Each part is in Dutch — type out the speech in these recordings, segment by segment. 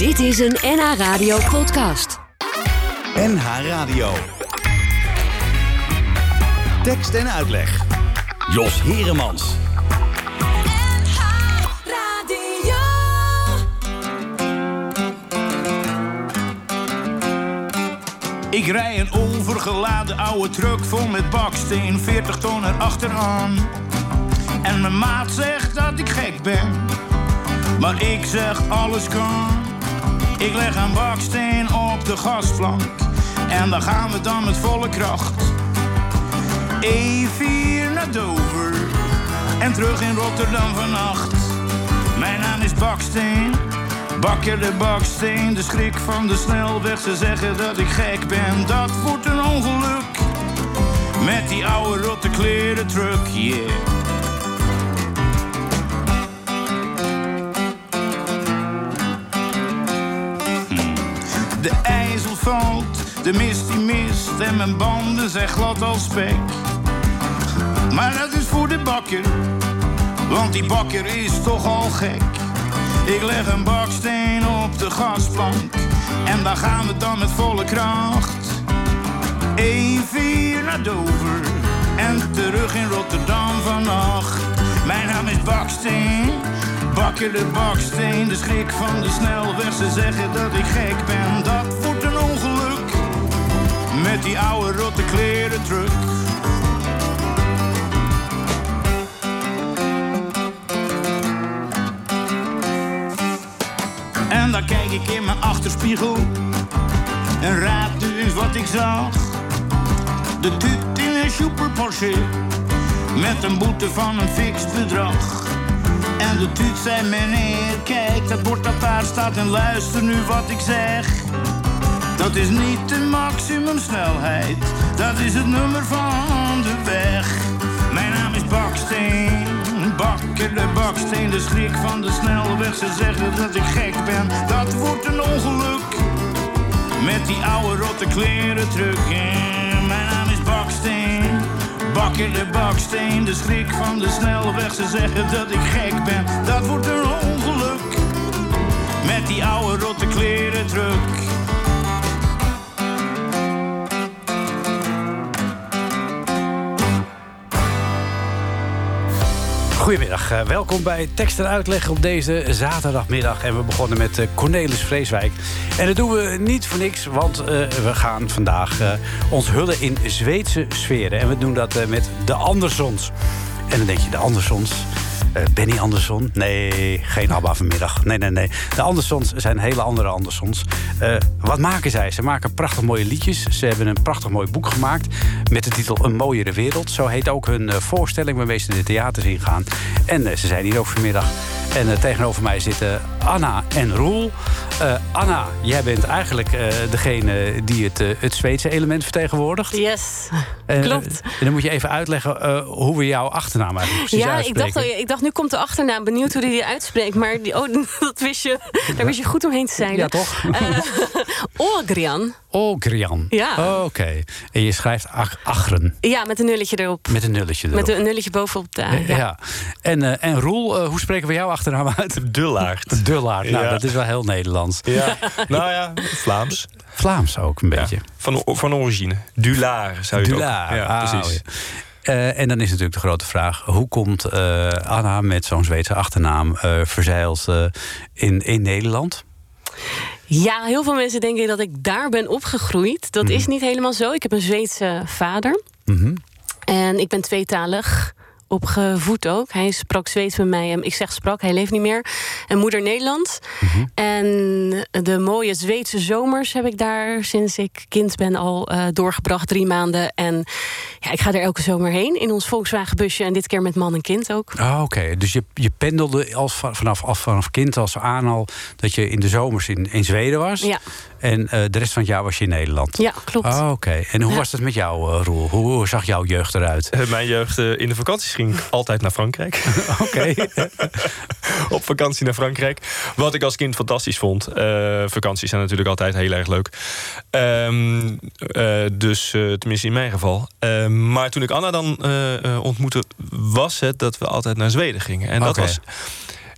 Dit is een NH Radio podcast. NH Radio. Tekst en uitleg. Jos Heremans. Ik rij een overgeladen oude truck vol met baksteen, 40 ton erachteraan. En mijn maat zegt dat ik gek ben, maar ik zeg alles kan. Ik leg een baksteen op de gasplank en dan gaan we dan met volle kracht. E4 naar Dover en terug in Rotterdam vannacht. Mijn naam is Baksteen, bakker de baksteen, de schrik van de snelweg. Ze zeggen dat ik gek ben, dat wordt een ongeluk. Met die oude rotte kleren truck, yeah. De mist die mist en mijn banden zijn glad als spek. Maar dat is voor de bakker, want die bakker is toch al gek. Ik leg een baksteen op de gasplank en daar gaan we dan met volle kracht. E4 naar Dover en terug in Rotterdam vannacht. Mijn naam is Baksteen, bakker de baksteen, de schrik van de snelweg. Ze zeggen dat ik gek ben, dat. Met die oude rotte kleren truck. En dan kijk ik in mijn achterspiegel en raad u eens wat ik zag. De tuut in een super Porsche met een boete van een fix bedrag. En de tuut zei meneer, kijk dat bord dat daar staat en luister nu wat ik zeg. Dat is niet de maximumsnelheid, dat is het nummer van de weg. Mijn naam is Baksteen, bakker de baksteen, de schrik van de snelweg. Ze zeggen dat ik gek ben, dat wordt een ongeluk. Met die oude rotte kleren terug. En mijn naam is Baksteen, bakker de baksteen, de schrik van de snelweg. Ze zeggen dat ik gek ben, dat wordt een ongeluk. Met die oude rotte kleren terug. Goedemiddag, eh, welkom bij Tekst en Uitleg op deze zaterdagmiddag. En we begonnen met eh, Cornelis Vreeswijk. En dat doen we niet voor niks, want eh, we gaan vandaag ons hullen in Zweedse sferen. En we doen dat met de Andersons. En dan denk je, de Andersons... Eh, Benny Andersson? Nee, geen ABBA vanmiddag. Nee, nee, nee. De Andersons zijn hele andere Andersons. Eh, wat maken zij? Ze maken prachtig mooie liedjes. Ze hebben een prachtig mooi boek gemaakt met de titel Een mooiere wereld. Zo heet ook hun eh, voorstelling waarmee ze de theaters ingaan. En ze zijn hier ook vanmiddag. En eh, tegenover mij zitten Anna en Roel. Eh, Anna, jij bent eigenlijk eh, degene die het, het Zweedse element vertegenwoordigt. Yes, klopt. En dan moet je even uitleggen hoe we jouw achternaam eigenlijk precies Ja, ik dacht, al- ik dacht, nu komt de achternaam. Benieuwd hoe die die uitspreekt. Maar die, oh, dat wist je, daar wist je goed omheen te zijn. Ja, toch? Ogrian. Ogrian. Ja. Oké. En je schrijft ach- Acheren. Ja, met een nulletje erop. Met een nulletje erop. Met een nulletje bovenop de A. ja. Ja. En, eh, en Roel, eh, hoe spreken we jouw achternaam uit? Dullaert. Dullaert. Nou, Ja. dat is wel heel Nederlands. Ja, nou ja, Vlaams. Vlaams ook een beetje. Ja, van, van origine. Dulaar zou je Dullaert. Ja, Ah, precies. ja. Eh, en dan is natuurlijk de grote vraag: hoe komt eh, Anna met zo'n Zweedse achternaam eh verzeild eh, in, in Nederland? Ja, heel veel mensen denken dat ik daar ben opgegroeid. Dat is niet helemaal zo. Ik heb een Zweedse vader. Mhm. En ik ben tweetalig opgevoed ook. Hij sprak Zweeds met mij. En ik zeg sprak, hij leeft niet meer. En moeder Nederlands. En de mooie Zweedse zomers heb ik daar sinds ik kind ben al eh, doorgebracht. Drie maanden. En ja, ik ga er elke zomer heen in ons Volkswagen busje. En dit keer met man en kind ook. Ah, Oké, dus je, je pendelde als, va- vanaf, af, vanaf kind als aan al dat je in de zomers in, in Zweden was. Ja, En eh, de rest van het jaar was je in Nederland. ja klopt. Ah, Oké, en hoe Ja. was dat met jou, eh, Roel? Hoe, hoe zag jouw jeugd eruit? Eh, Mijn jeugd in de vakanties ging ik altijd naar Frankrijk. Oké. Op vakantie naar Frankrijk. Wat ik als kind fantastisch vond. Eh, vakanties zijn natuurlijk altijd heel erg leuk. Ehm, eh, dus eh, tenminste in mijn geval. Eh, maar toen ik Anna dan eh, eh, ontmoette, was het dat we altijd naar Zweden gingen. En dat Oké. was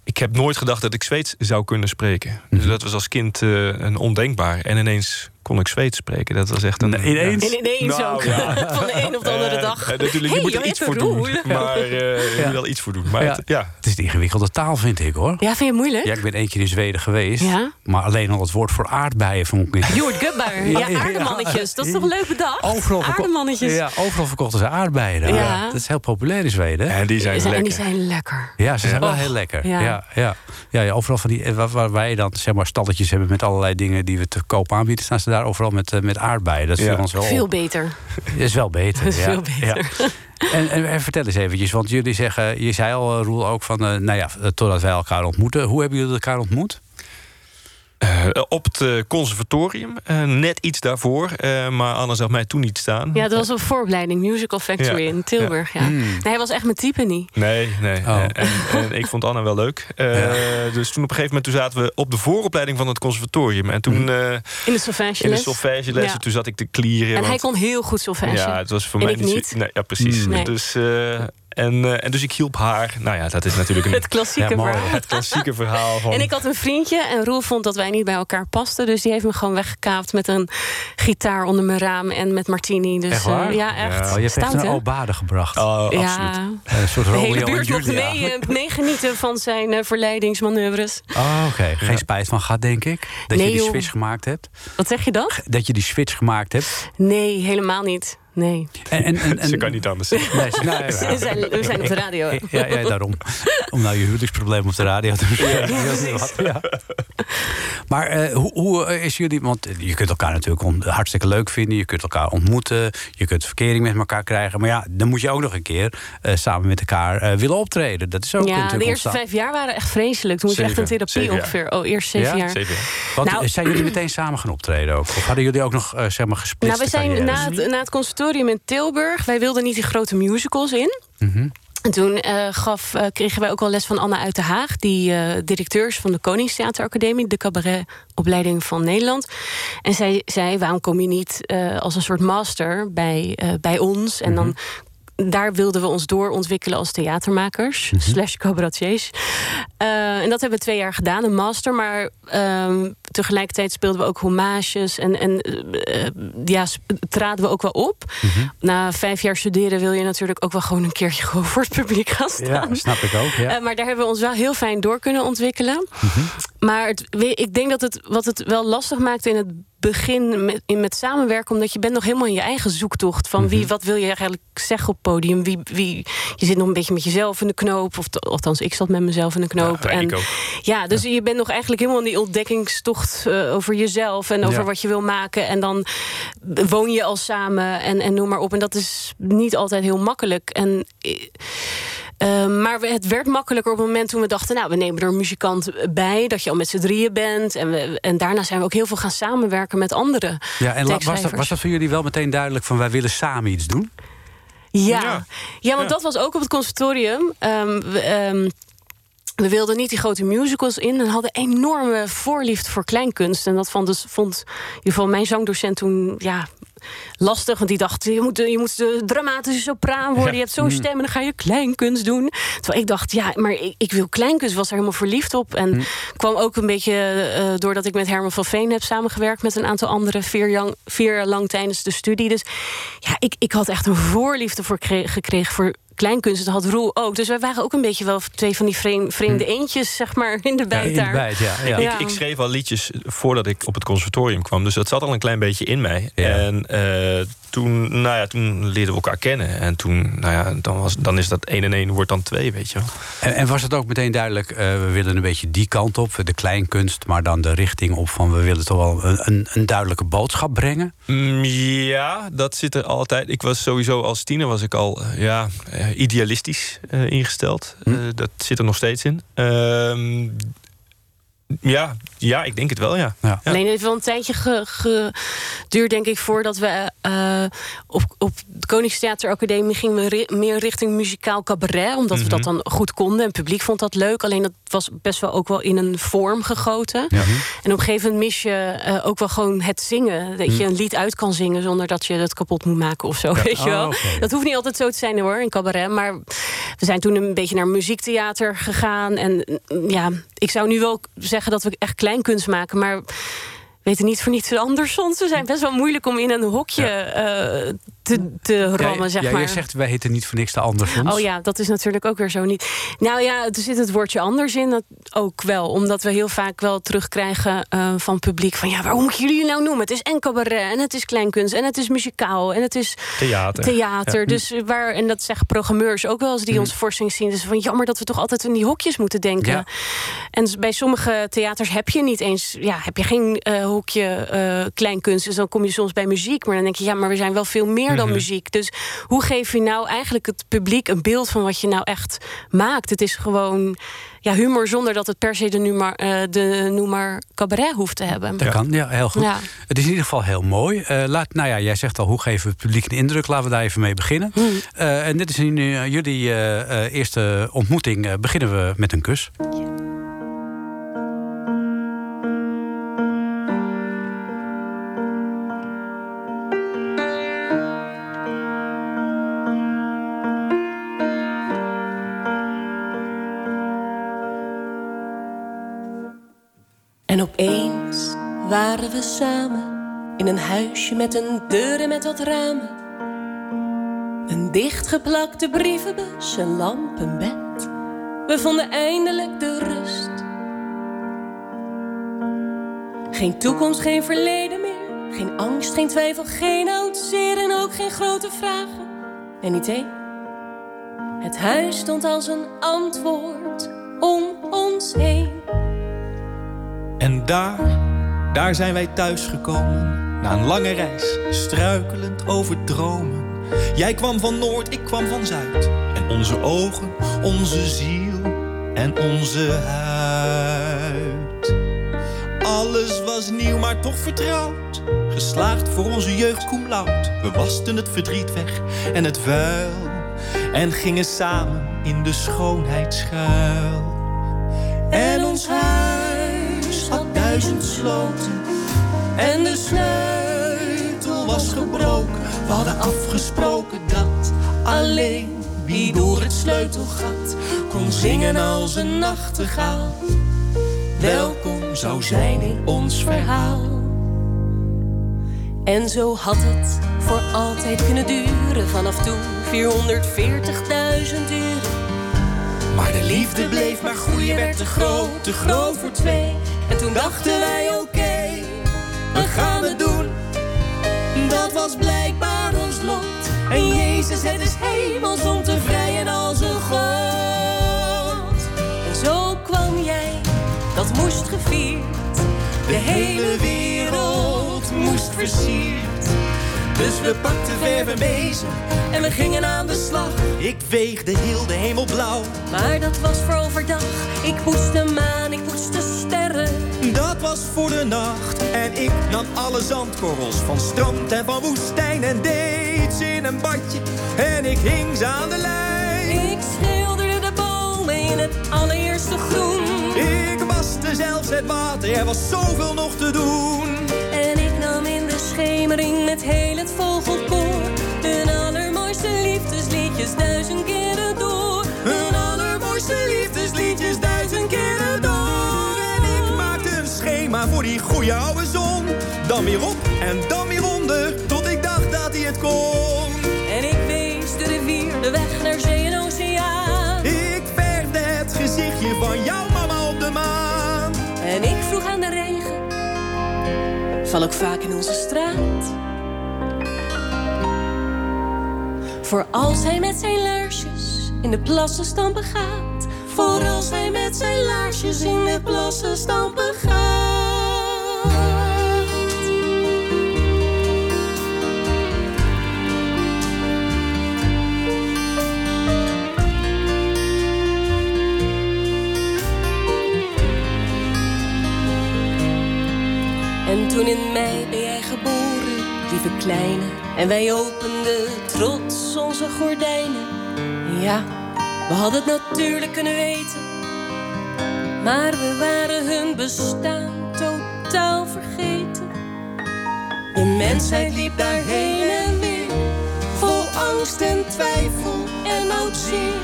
ik heb nooit gedacht dat ik Zweeds zou kunnen spreken. Dus Mhm. dat was als kind eh, een ondenkbaar. En ineens kon ik Zweeds spreken. Dat was echt een... Nee, ineens? En ineens Nou, ook. ja. Van de een op de andere dag. eh, natuurlijk, Hey, je moet er iets voor doen. Maar eh, je Ja. moet wel iets voor doen. Maar Ja. het- ja. Het is een ingewikkelde taal, vind ik hoor. Ja, vind je moeilijk? Ja, ik ben één keer in Zweden geweest. Ja? Maar alleen al het woord voor aardbeien vond ik niet. Jord Gubber. Ja, Ja, ja. aardemannetjes. Dat is toch leuk bedacht? Overal, verko- Aardemannetjes. ja, overal verkochten ze aardbeien. daar. Ja. Dat is heel populair in Zweden. En die zijn Zijn- en lekker. die zijn lekker. Ja, ze zijn wel heel lekker. Ja. ja. Ja, ja. Ja, overal van die, eh, waar, waar wij dan zeg maar stalletjes hebben met allerlei dingen die we te koop aanbieden, staan ze daar overal met, eh, met aardbeien. Dat voor ons wel Veel op. beter. Dat is wel beter. Is veel beter. Ja. En, en, en vertel eens eventjes, want jullie zeggen, je zei al, eh, Roel, ook van, eh, nou ja, totdat wij elkaar ontmoeten. Hoe hebben jullie elkaar ontmoet? Eh, op het eh, conservatorium, eh, net iets daarvoor. eh, maar Anne zag mij toen niet staan. Ja, dat was een vooropleiding, Musical Factory Ja. in Tilburg. Ja. Hmm. Nee, hij was echt mijn type niet. Nee, nee. Oh. En, en ik vond Anne wel leuk. Eh, Dus toen op een gegeven moment toen zaten we op de vooropleiding van het conservatorium. En toen eh, In de solfège in de les. solfègelessen, Ja. toen zat ik te klieren. En hij want- kon heel goed solfège. Ja, het was voor En mij niet. zo- niet. Nee, ja, precies. Mm. Nee. Dus, eh, en, eh, en dus ik hielp haar. Nou ja, dat is natuurlijk een, Het klassieke Ja, mooi. verhaal. het klassieke verhaal van. En ik had een vriendje en Roel vond dat wij niet bij elkaar pasten. Dus die heeft me gewoon weggekaapt met een gitaar onder mijn raam en met martini. Dus, Echt waar? eh, ja, echt. Ja. Oh, je hebt echt een obade gebracht. Oh, absoluut. ja, Een soort de Romeo hele en buurt mocht mee, eh, meegenieten van zijn verleidingsmanoeuvres. Oh, oké. Geen spijt van gehad, denk ik. Dat Nee, je die joh. switch gemaakt hebt. Wat zeg je dan? Dat je die switch gemaakt hebt. Nee, helemaal niet. Nee. En, en, en, en- Ze kan niet anders. Nee, ze- nee, ja. We zijn, we zijn op de radio. Ja, ja, daarom. Om nou je huwelijksprobleem op de radio te bespreken. precies. Ja. Maar eh, hoe, hoe eh, is jullie... Want je kunt elkaar natuurlijk on- hartstikke leuk vinden. Je kunt elkaar ontmoeten. Je kunt verkering met elkaar krijgen. Maar ja, dan moet je ook nog een keer eh, samen met elkaar willen optreden. Dat is ook Ja, natuurlijk de eerste ontstaan. vijf jaar waren echt vreselijk. Toen moest je echt een therapie ongeveer. Oh, eerst zeven Ja? jaar. Zeven jaar. Want, Nou- zijn jullie meteen samen gaan optreden ook? Of hadden jullie ook nog zeg maar gesplitste Nou, we zijn na het, na het conservatorium in Tilburg. Wij wilden niet die grote musicals in. Mhm. En toen eh, gaf, eh, kregen wij ook wel les van Anna uit de Haag, die eh directeur van de Koningstheateracademie, de cabaretopleiding van Nederland. En zij zei: waarom kom je niet als een soort master bij, bij ons? En dan. Daar wilden we ons doorontwikkelen als theatermakers, slash cabaretiers. Eh, en dat hebben we twee jaar gedaan, een master. Maar ehm, tegelijkertijd speelden we ook hommages. En, en eh, ja, traden we ook wel op. Na vijf jaar studeren wil je natuurlijk ook wel gewoon een keertje gewoon voor het publiek gaan staan. Ja, snap ik ook. Ja. Eh, maar daar hebben we ons wel heel fijn door kunnen ontwikkelen. Maar het, ik denk dat het wat het wel lastig maakte in het begin met, met samenwerken, omdat je bent nog helemaal in je eigen zoektocht van wie, wat wil je eigenlijk zeggen op podium? Wie, wie, je zit nog een beetje met jezelf in de knoop, of althans, ik zat met mezelf in de knoop. Ja, en ja, dus je bent nog eigenlijk helemaal in die ontdekkingstocht eh, over jezelf en over Ja. wat je wil maken. En dan woon je al samen en, en noem maar op. En dat is niet altijd heel makkelijk. En. Eh, eh, maar het werd makkelijker op het moment toen we dachten... nou, we nemen er een muzikant bij, dat je al met z'n drieën bent. En, we, en daarna zijn we ook heel veel gaan samenwerken met anderen. Ja, en was dat, was dat voor jullie wel meteen duidelijk van wij willen samen iets doen? Ja, Ja. ja. want Ja. dat was ook op het conservatorium. Ehm, we, ehm, we wilden niet die grote musicals in en hadden enorme voorliefde voor kleinkunst. En dat vond, dus, vond in ieder geval mijn zangdocent toen ja, lastig. Want die dacht, je moet, je moet de dramatische sopraan worden. Je hebt zo'n stem en dan ga je kleinkunst doen. Terwijl ik dacht, ja, maar ik, ik wil kleinkunst. was er helemaal verliefd op. En kwam ook een beetje eh, doordat ik met Herman van Veen heb samengewerkt... met een aantal anderen vier, jang- vier jaar lang tijdens de studie. Dus ja, ik, ik had echt een voorliefde voor kre- gekregen voor kleinkunst. Dat had Roel ook. Dus wij waren ook een beetje wel twee van die vreem- vreemde eentjes, zeg maar, in de Ja, bijt in de daar. bijt, ja. ja. Ja. Ik, ik schreef al liedjes voordat ik op het conservatorium kwam. Dus dat zat al een klein beetje in mij. Ja. En eh, toen, nou ja, toen leerden we elkaar kennen. En toen, nou ja, dan, was, dan is dat één en één wordt dan twee, weet je wel. En, en was het ook meteen duidelijk, eh, we willen een beetje die kant op, de kleinkunst, maar dan de richting op van we willen toch wel een, een, een duidelijke boodschap brengen? Mm, ja, dat zit er altijd. Ik was sowieso als tiener was ik al eh, ja, eh, idealistisch eh, ingesteld. Eh, dat zit er nog steeds in. Ja, ja, ik denk het wel, ja. Ja. Alleen het heeft wel een tijdje ge- geduurd, denk ik, voordat we eh, op, op de Koningstheateracademie gingen we ri- meer richting muzikaal cabaret. Omdat we dat dan goed konden. En het publiek vond dat leuk. Alleen dat was best wel ook wel in een vorm gegoten. Ja. En op een gegeven moment mis je eh, ook wel gewoon het zingen. Dat je een lied uit kan zingen zonder dat je het kapot moet maken of zo. Weet je Oh, wel? oké. Dat hoeft niet altijd zo te zijn hoor, in cabaret. Maar we zijn toen een beetje naar muziektheater gegaan. En ja, ik zou nu wel zeggen dat we echt kleinkunst maken. Maar we weten niet voor niets anders soms. We zijn best wel moeilijk om in een hokje eh, te, te rammen, ja, zeg ja, maar. Je zegt, wij heten niet voor niks de Andersons. Oh ja, dat is natuurlijk ook weer zo niet. Nou ja, er zit het woordje anders in. Dat ook wel. Omdat we heel vaak wel terugkrijgen eh, van publiek. Van ja, waarom moet je jullie nou noemen? Het is en cabaret en het is kleinkunst en het is muzikaal en het is Theater. theater. Dus waar, en dat zeggen programmeurs ook wel eens die onze voorstelling zien. Dus van jammer dat we toch altijd in die hokjes moeten denken. En bij sommige theaters heb je niet eens, ja, heb je geen eh, hokje eh, kleinkunst. Dus dan kom je soms bij muziek. Maar dan denk je, ja, maar we zijn wel veel meer dan muziek. Dus hoe geef je nou eigenlijk het publiek een beeld van wat je nou echt maakt? Het is gewoon ja, humor zonder dat het per se de noemer, eh, de noemer cabaret hoeft te hebben. Dat kan, ja, heel goed. Ja. Het is in ieder geval heel mooi. Eh, laat, nou ja, jij zegt al, hoe geven we het publiek een indruk? Laten we daar even mee beginnen. Hmm. Eh, en dit is nu eh, jullie eh, eh, eerste ontmoeting. Eh, beginnen we met een kus. Waren we samen in een huisje met een deur en met wat ramen. Een dichtgeplakte brievenbus, een lamp, een bed. We vonden eindelijk de rust. Geen toekomst, geen verleden meer. Geen angst, geen twijfel, geen oud en ook geen grote vragen. En niet één. Het huis stond als een antwoord om ons heen. En daar, daar zijn wij thuisgekomen. Na een lange reis, struikelend over dromen. Jij kwam van Noord, ik kwam van Zuid. En onze ogen, onze ziel en onze huid. Alles was nieuw, maar toch vertrouwd. Geslaagd voor onze jeugd cum. We wasten het verdriet weg en het vuil. En gingen samen in de schoonheid schuil. Sloten. En de sleutel was gebroken. We hadden afgesproken dat alleen wie door het sleutelgat kon zingen als een nachtegaal. Welkom zou zijn in ons verhaal. En zo had het voor altijd kunnen duren. Vanaf toen 440.000 uren. Maar de liefde bleef maar groeien, werd te groot, te groot voor twee. En toen dachten wij, oké, we gaan het doen. Dat was blijkbaar ons lot. En Jezus, het is hemels om te vrijen als een God. En zo kwam jij, dat moest gevierd. De hele wereld moest versierd. Dus we pakten verf en bezem en we gingen aan de slag. Ik veegde heel de hemel blauw. Maar dat was voor overdag. Ik poetste de maan, ik poetste Dat was voor de nacht. En ik nam alle zandkorrels van strand en van woestijn. En deed ze in een badje. En ik hing ze aan de lijn. Ik schilderde de bomen in het allereerste groen. Ik waste zelfs het water. Er was zoveel nog te doen. En ik nam in de schemering met heel het vogelkoor. Hun allermooiste liefdesliedjes duizend keren door. Hun allermooiste liefdesliedjes voor die goede oude zon. Dan weer op en dan weer onder. Tot ik dacht dat hij het kon. En ik wees de rivier, de weg naar zee en oceaan. Ik verfde het gezichtje van jouw mama op de maan. En ik vroeg aan de regen. Val ook vaak in onze straat. Voor als hij met zijn laarsjes in de plassen stampen gaat. Voor als hij met zijn laarsjes in de plassen stampen gaat. Toen in mei ben jij geboren, lieve kleine. En wij openden trots onze gordijnen. Ja, we hadden het natuurlijk kunnen weten. Maar we waren hun bestaan totaal vergeten. De mensheid liep daarheen en weer, vol angst en twijfel en zeer.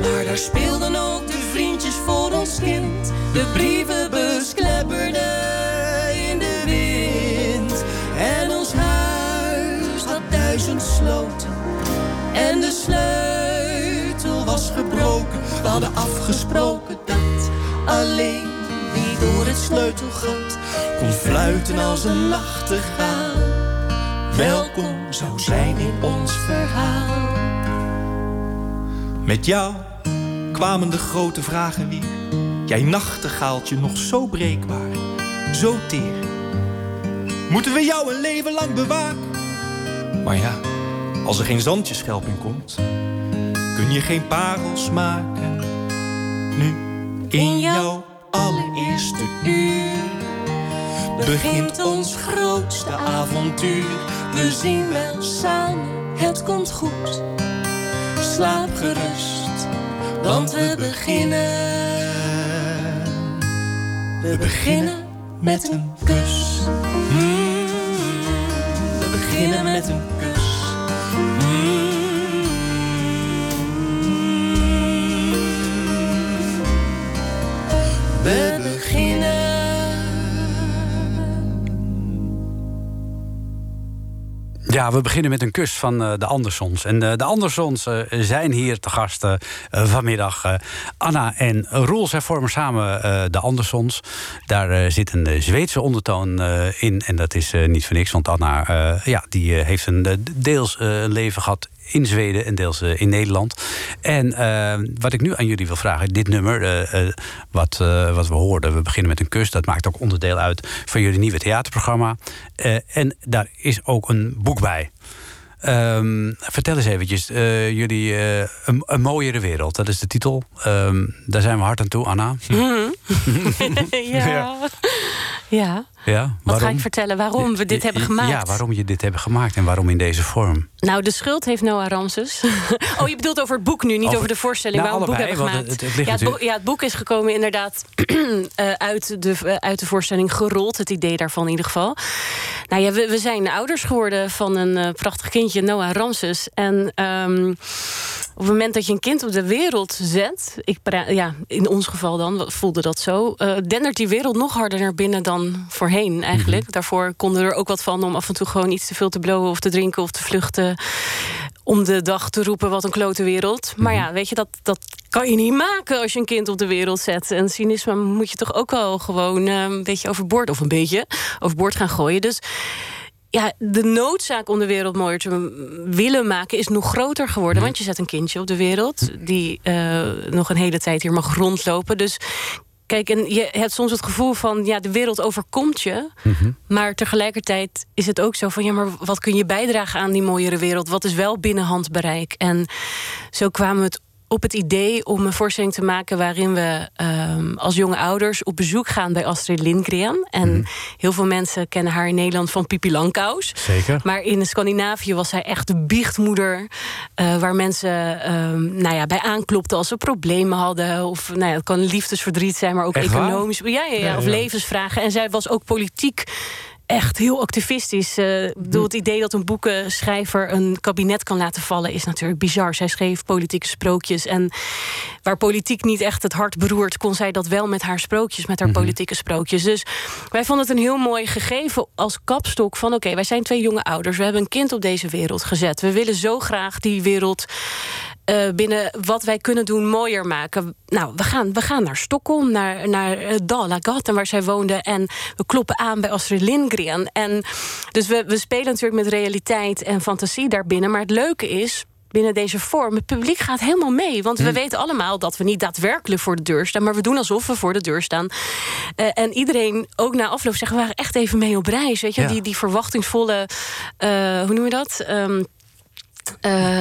Maar daar speelden ook de vriendjes voor ons kind. De brievenbus klepperde En de sleutel was gebroken. We hadden afgesproken dat alleen wie door het sleutelgat kon fluiten als een nachtegaal. Welkom zou zijn in ons verhaal. Met jou kwamen de grote vragen weer. Jij nachtegaaltje nog zo breekbaar, zo teer. Moeten we jou een leven lang bewaken? Maar ja, als er geen zandjeschelp in komt, kun je geen parels maken. Nu, in jouw allereerste uur, begint ons grootste avontuur. We zien wel samen, het komt goed. Slaap gerust, want we beginnen. We beginnen met een kus. Mm, We beginnen met een kus. Ja, we beginnen met een kus van eh, de Andersons. En eh, de Andersons eh, zijn hier te gast eh, vanmiddag. Anna en Roel, zij vormen samen de Andersons. Daar zit een Zweedse ondertoon in. En dat is niet voor niks, want Anna ja, die, heeft een, deels leven gehad in Zweden en deels eh, in Nederland. En eh, wat ik nu aan jullie wil vragen, dit nummer, eh, wat, eh, wat we hoorden, we beginnen met een kus, dat maakt ook onderdeel uit van jullie nieuwe theaterprogramma. Eh, en daar is ook een boek bij. Ehm, vertel eens eventjes, eh, jullie eh, een, een mooiere wereld, dat is de titel. Ehm, daar zijn we hard aan toe, Anna. ja. ja. Ja, Wat ga ik vertellen waarom we dit hebben gemaakt? Ja, waarom je dit hebben gemaakt en waarom in deze vorm. Nou, de schuld heeft Noah Ramses. oh, je bedoelt over het boek nu, niet over, Over- de voorstelling Nou, waarom we het boek hebben gemaakt. het- het ligt ja, het boek, natuurlijk- ja, het boek is gekomen inderdaad eh, uit, de, eh, uit de voorstelling gerold. Het idee daarvan in ieder geval. Nou ja, we, we zijn ouders geworden van een eh, prachtig kindje, Noah Ramses. En ehm, op het moment dat je een kind op de wereld zet, ik, ja, in ons geval dan voelde dat zo, dendert die wereld nog harder naar binnen dan voorheen eigenlijk. Mhm. Daarvoor konden er ook wat van om af en toe gewoon iets te veel te blowen of te drinken of te vluchten. Om de dag te roepen wat een klote wereld. Maar Mhm. ja, weet je, dat, dat kan je niet maken als je een kind op de wereld zet. En cynisme moet je toch ook wel gewoon eh, een beetje overboord, of een beetje overboord gaan gooien. Dus ja, de noodzaak om de wereld mooier te willen maken is nog groter geworden. Want je zet een kindje op de wereld die eh, nog een hele tijd hier mag rondlopen. Dus kijk, en je hebt soms het gevoel van ja, de wereld overkomt je. Maar tegelijkertijd is het ook zo van ja, maar wat kun je bijdragen aan die mooiere wereld? Wat is wel binnen handbereik? En zo kwamen we het op het idee om een voorstelling te maken waarin we ehm, als jonge ouders op bezoek gaan bij Astrid Lindgren. En heel veel mensen kennen haar in Nederland van Pipi Langkous. Zeker. Maar in Scandinavië was zij echt de biechtmoeder. eh, waar mensen ehm, nou ja, bij aanklopten als ze problemen hadden. Of nou ja, het kan liefdesverdriet zijn, maar ook Echt economisch. Ja, ja, of levensvragen. En zij was ook politiek echt heel activistisch. Ik bedoel, het idee dat een boekenschrijver een kabinet kan laten vallen is natuurlijk bizar. Zij schreef politieke sprookjes. En waar politiek niet echt het hart beroert, kon zij dat wel met haar sprookjes, met haar politieke sprookjes. Dus wij vonden het een heel mooi gegeven als kapstok van: oké, wij zijn twee jonge ouders. We hebben een kind op deze wereld gezet. We willen zo graag die wereld. Eh, binnen wat wij kunnen doen mooier maken. Nou, we gaan, we gaan naar Stockholm, naar, naar uh, Dalagat, waar zij woonde. En we kloppen aan bij Astrid Lindgren. En dus we, we spelen natuurlijk met realiteit en fantasie daarbinnen. Maar het leuke is, binnen deze vorm. Het publiek gaat helemaal mee. Want we weten allemaal dat we niet daadwerkelijk voor de deur staan. Maar we doen alsof we voor de deur staan. Eh, en iedereen, ook na afloop, zegt... we waren echt even mee op reis. Weet je? Ja. Die, die verwachtingsvolle... hoe noem je dat? Ehm, eh,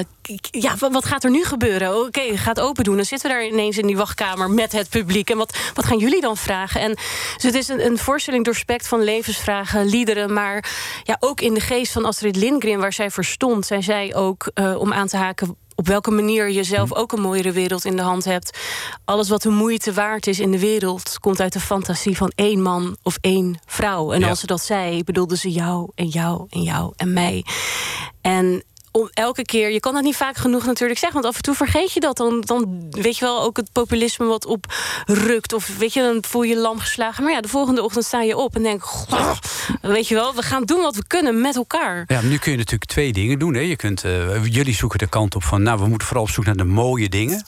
ja, wa- wat gaat er nu gebeuren? Oké, gaat open doen. Dan zitten we daar ineens in die wachtkamer met het publiek. En wat, wat gaan jullie dan vragen? En, dus het is een, een voorstelling doorspekt van levensvragen, liederen. Maar ja, ook in de geest van Astrid Lindgren, waar zij voor stond. Zij zei ook, eh, om aan te haken op welke manier je zelf ook een mooiere wereld in de hand hebt. Alles wat de moeite waard is in de wereld... komt uit de fantasie van één man of één vrouw. En Ja. als ze dat zei, bedoelde ze jou en jou en jou en mij. En om elke keer, je kan dat niet vaak genoeg natuurlijk zeggen, want af en toe vergeet je dat. Dan, dan weet je wel ook het populisme wat oprukt. Of weet je, dan voel je je lam geslagen. Maar ja, de volgende ochtend sta je op en denk, "Goh, weet je wel, we gaan doen wat we kunnen met elkaar. Ja, maar nu kun je natuurlijk twee dingen doen. Hè. Je kunt, eh, jullie zoeken de kant op van, nou, we moeten vooral op zoek naar de mooie dingen.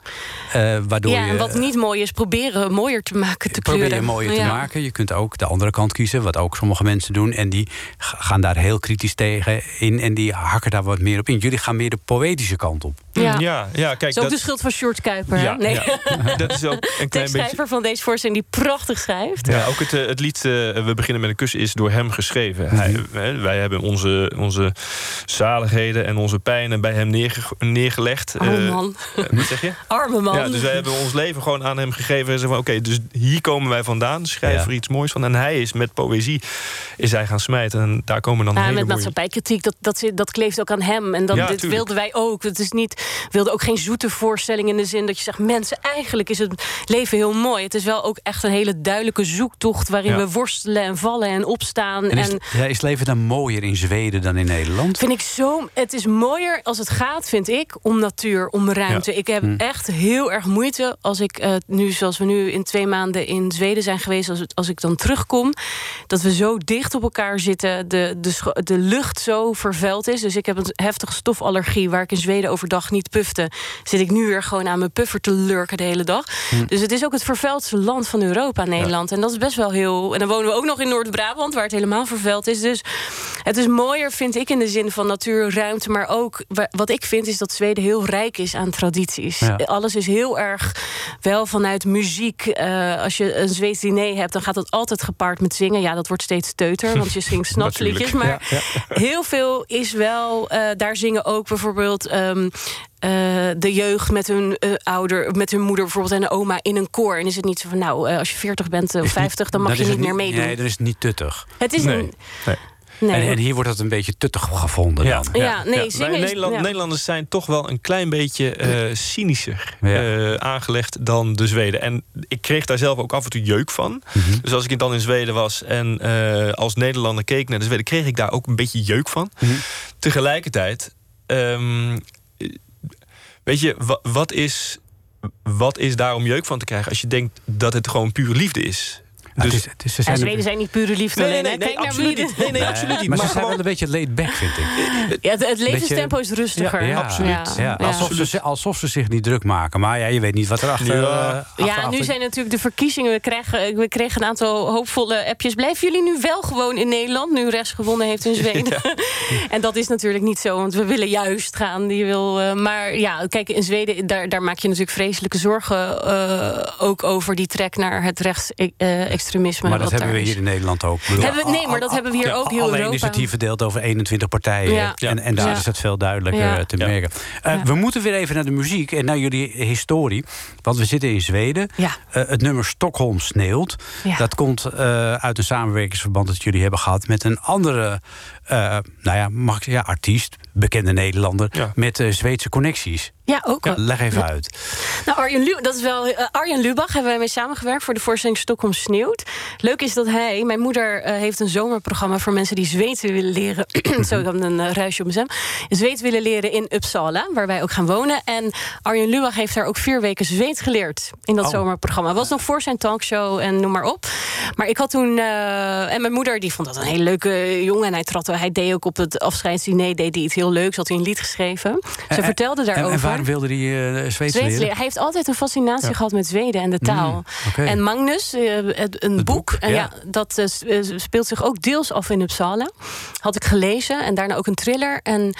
eh, waardoor ja, je, en wat niet mooi is, proberen mooier te maken, te kleuren. je mooier te maken. Je kunt ook de andere kant kiezen, wat ook sommige mensen doen. En die gaan daar heel kritisch tegen in en die hakken daar wat meer op in. Jullie gaan meer de poëtische kant op. Ja. ja, ja, kijk, Dat is ook dat, de schuld van Sjoerd Kuiper. ja, nee. ja. dat is ook een klein beetje. Tekstschrijver van deze voorstelling die prachtig schrijft. Ja, ook het, eh, het lied eh, We beginnen met een kus is door hem geschreven. Mhm. Hij, hè, wij hebben onze, onze zaligheden en onze pijnen bij hem neerge- neergelegd. Arme Eh, man. wat zeg je? Arme man. Ja, dus wij hebben ons leven gewoon aan hem gegeven. En zeggen van, oké, dus hier komen wij vandaan. Schrijf Ja. er iets moois van. En hij is met poëzie is hij gaan smijten. En daar komen dan Ja, hele met mooie... maatschappijkritiek, dat, dat, dat kleeft ook aan hem. En dat, Ja, dit tuurlijk. wilden wij ook. Het is niet, we wilden ook geen zoete voorstelling in de zin dat je zegt... mensen, eigenlijk is het leven heel mooi. Het is wel ook echt een hele duidelijke zoektocht... waarin Ja. we worstelen en vallen en opstaan. En is, en ja, is leven dan mooier in Zweden dan in Nederland? Vind ik zo. Het is mooier als het gaat, vind ik, om natuur, om ruimte. Ik heb Hm. echt heel erg moeite als ik eh, nu, zoals we nu in twee maanden in Zweden zijn geweest, als, als ik dan terugkom, dat we zo dicht op elkaar zitten, de, de, de lucht zo vervuild is. Dus ik heb een heftige stofallergie waar ik in Zweden overdag niet pufte. Zit ik nu weer gewoon aan mijn puffer te lurken de hele dag. Hm. Dus het is ook het vervuildste land van Europa, Nederland. En dat is best wel heel. En dan wonen we ook nog in Noord-Brabant, waar het helemaal vervuild is. Dus het is mooier, vind ik, in de zin van natuur, ruimte. Maar ook wa- wat ik vind, is dat Zweden heel rijk is aan tradities. Ja. Alles is heel erg wel vanuit muziek. Eh, als je een Zweeds diner hebt, dan gaat dat altijd gepaard met zingen. Ja, dat wordt steeds teuter, want je zingt snapsliedjes. Maar heel veel is wel. eh, daar zingen ook bijvoorbeeld. ehm, eh, de jeugd met hun eh, ouder, met hun moeder bijvoorbeeld en een oma in een koor. En is het niet zo van, nou, eh, als je 40 bent of Is niet- 50, dan mag je niet meer meedoen. Nee, dan is het niet tuttig. Het is Nee. een. Nee. Nee. En, en hier wordt dat een beetje tuttig gevonden dan. Ja, nee, Wij zingen is- Nederland- ja. Nederlanders zijn toch wel een klein beetje eh, cynischer Ja. eh, aangelegd dan de Zweden. En ik kreeg daar zelf ook af en toe jeuk van. Mhm. Dus als ik dan in Zweden was en eh, als Nederlander keek naar de Zweden, kreeg ik daar ook een beetje jeuk van. Mhm. Tegelijkertijd, ehm, weet je, wa- wat is, wat is daar om jeuk van te krijgen als je denkt dat het gewoon puur liefde is? Dus- het is, het is, ze En zijn Zweden zijn niet pure liefde Nee, nee, alleen. nee, hè? nee, naar absoluut wie niet. Nee, nee, absoluut niet. Maar, Maar ze zijn wel een beetje laid back, vind ik. Ja, het, het levenstempo is rustiger. Ja, absoluut. Ja, Ja, ja. alsof, ze, alsof ze zich niet druk maken. Maar ja, je weet niet wat er achter... Ja. eh, Ja, nu zijn natuurlijk de verkiezingen. We kregen, we kregen een aantal hoopvolle appjes. Blijven jullie nu wel gewoon in Nederland, nu rechts gewonnen heeft in Zweden? en dat is natuurlijk niet zo, want we willen juist gaan. Die wil, eh, maar ja, kijk, in Zweden, daar, daar maak je natuurlijk vreselijke zorgen eh, ook over die trek naar het Maar dat hebben we hier in Nederland ook. Hebben we- nee, maar dat hebben we hier ook heel Alleen Europa. is het hier verdeeld over 21 partijen. Ja. En, en daar Ja. is het veel duidelijker Ja. eh, te merken. Eh. We moeten weer even naar de muziek en naar jullie historie. Want we zitten in Zweden. Ja. Eh, het nummer Stockholm sneeuwt. Ja. Dat komt eh, uit een samenwerkingsverband dat jullie hebben gehad... met een andere nou ja, mag ik, ja, artiest, bekende Nederlander... Ja. met eh, Zweedse connecties. Ja, ook. Leg even uit. Nou, Arjen, Lu dat is wel, eh, Arjen Lubach hebben wij mee samengewerkt voor de voorstelling Stockholm Sneeuwt. Leuk is dat hij, mijn moeder eh, heeft een zomerprogramma voor mensen die Zweeds willen leren. Zo, heb een eh, ruisje op mijn stem. Zweeds willen leren in Uppsala, waar wij ook gaan wonen. En Arjen Lubach heeft daar ook vier weken Zweeds geleerd in dat Oh. zomerprogramma. Was nog voor zijn talkshow en noem maar op. Maar ik had toen, eh, en mijn moeder die vond dat een hele leuke jongen. En hij, trad, hij deed ook op het afscheidsdiner deed hij iets heel leuks. Had hij een lied geschreven. Ze En- vertelde En, daarover. en waarom wilde hij eh Zweeds leren? Hij heeft altijd een fascinatie gehad met Zweden en de taal. Mm, oké. En Magnus, eh, het- een Het boek, boek, en ja. ja. dat eh, eh, speelt zich ook deels af in Uppsala. Had ik gelezen en daarna ook een thriller. En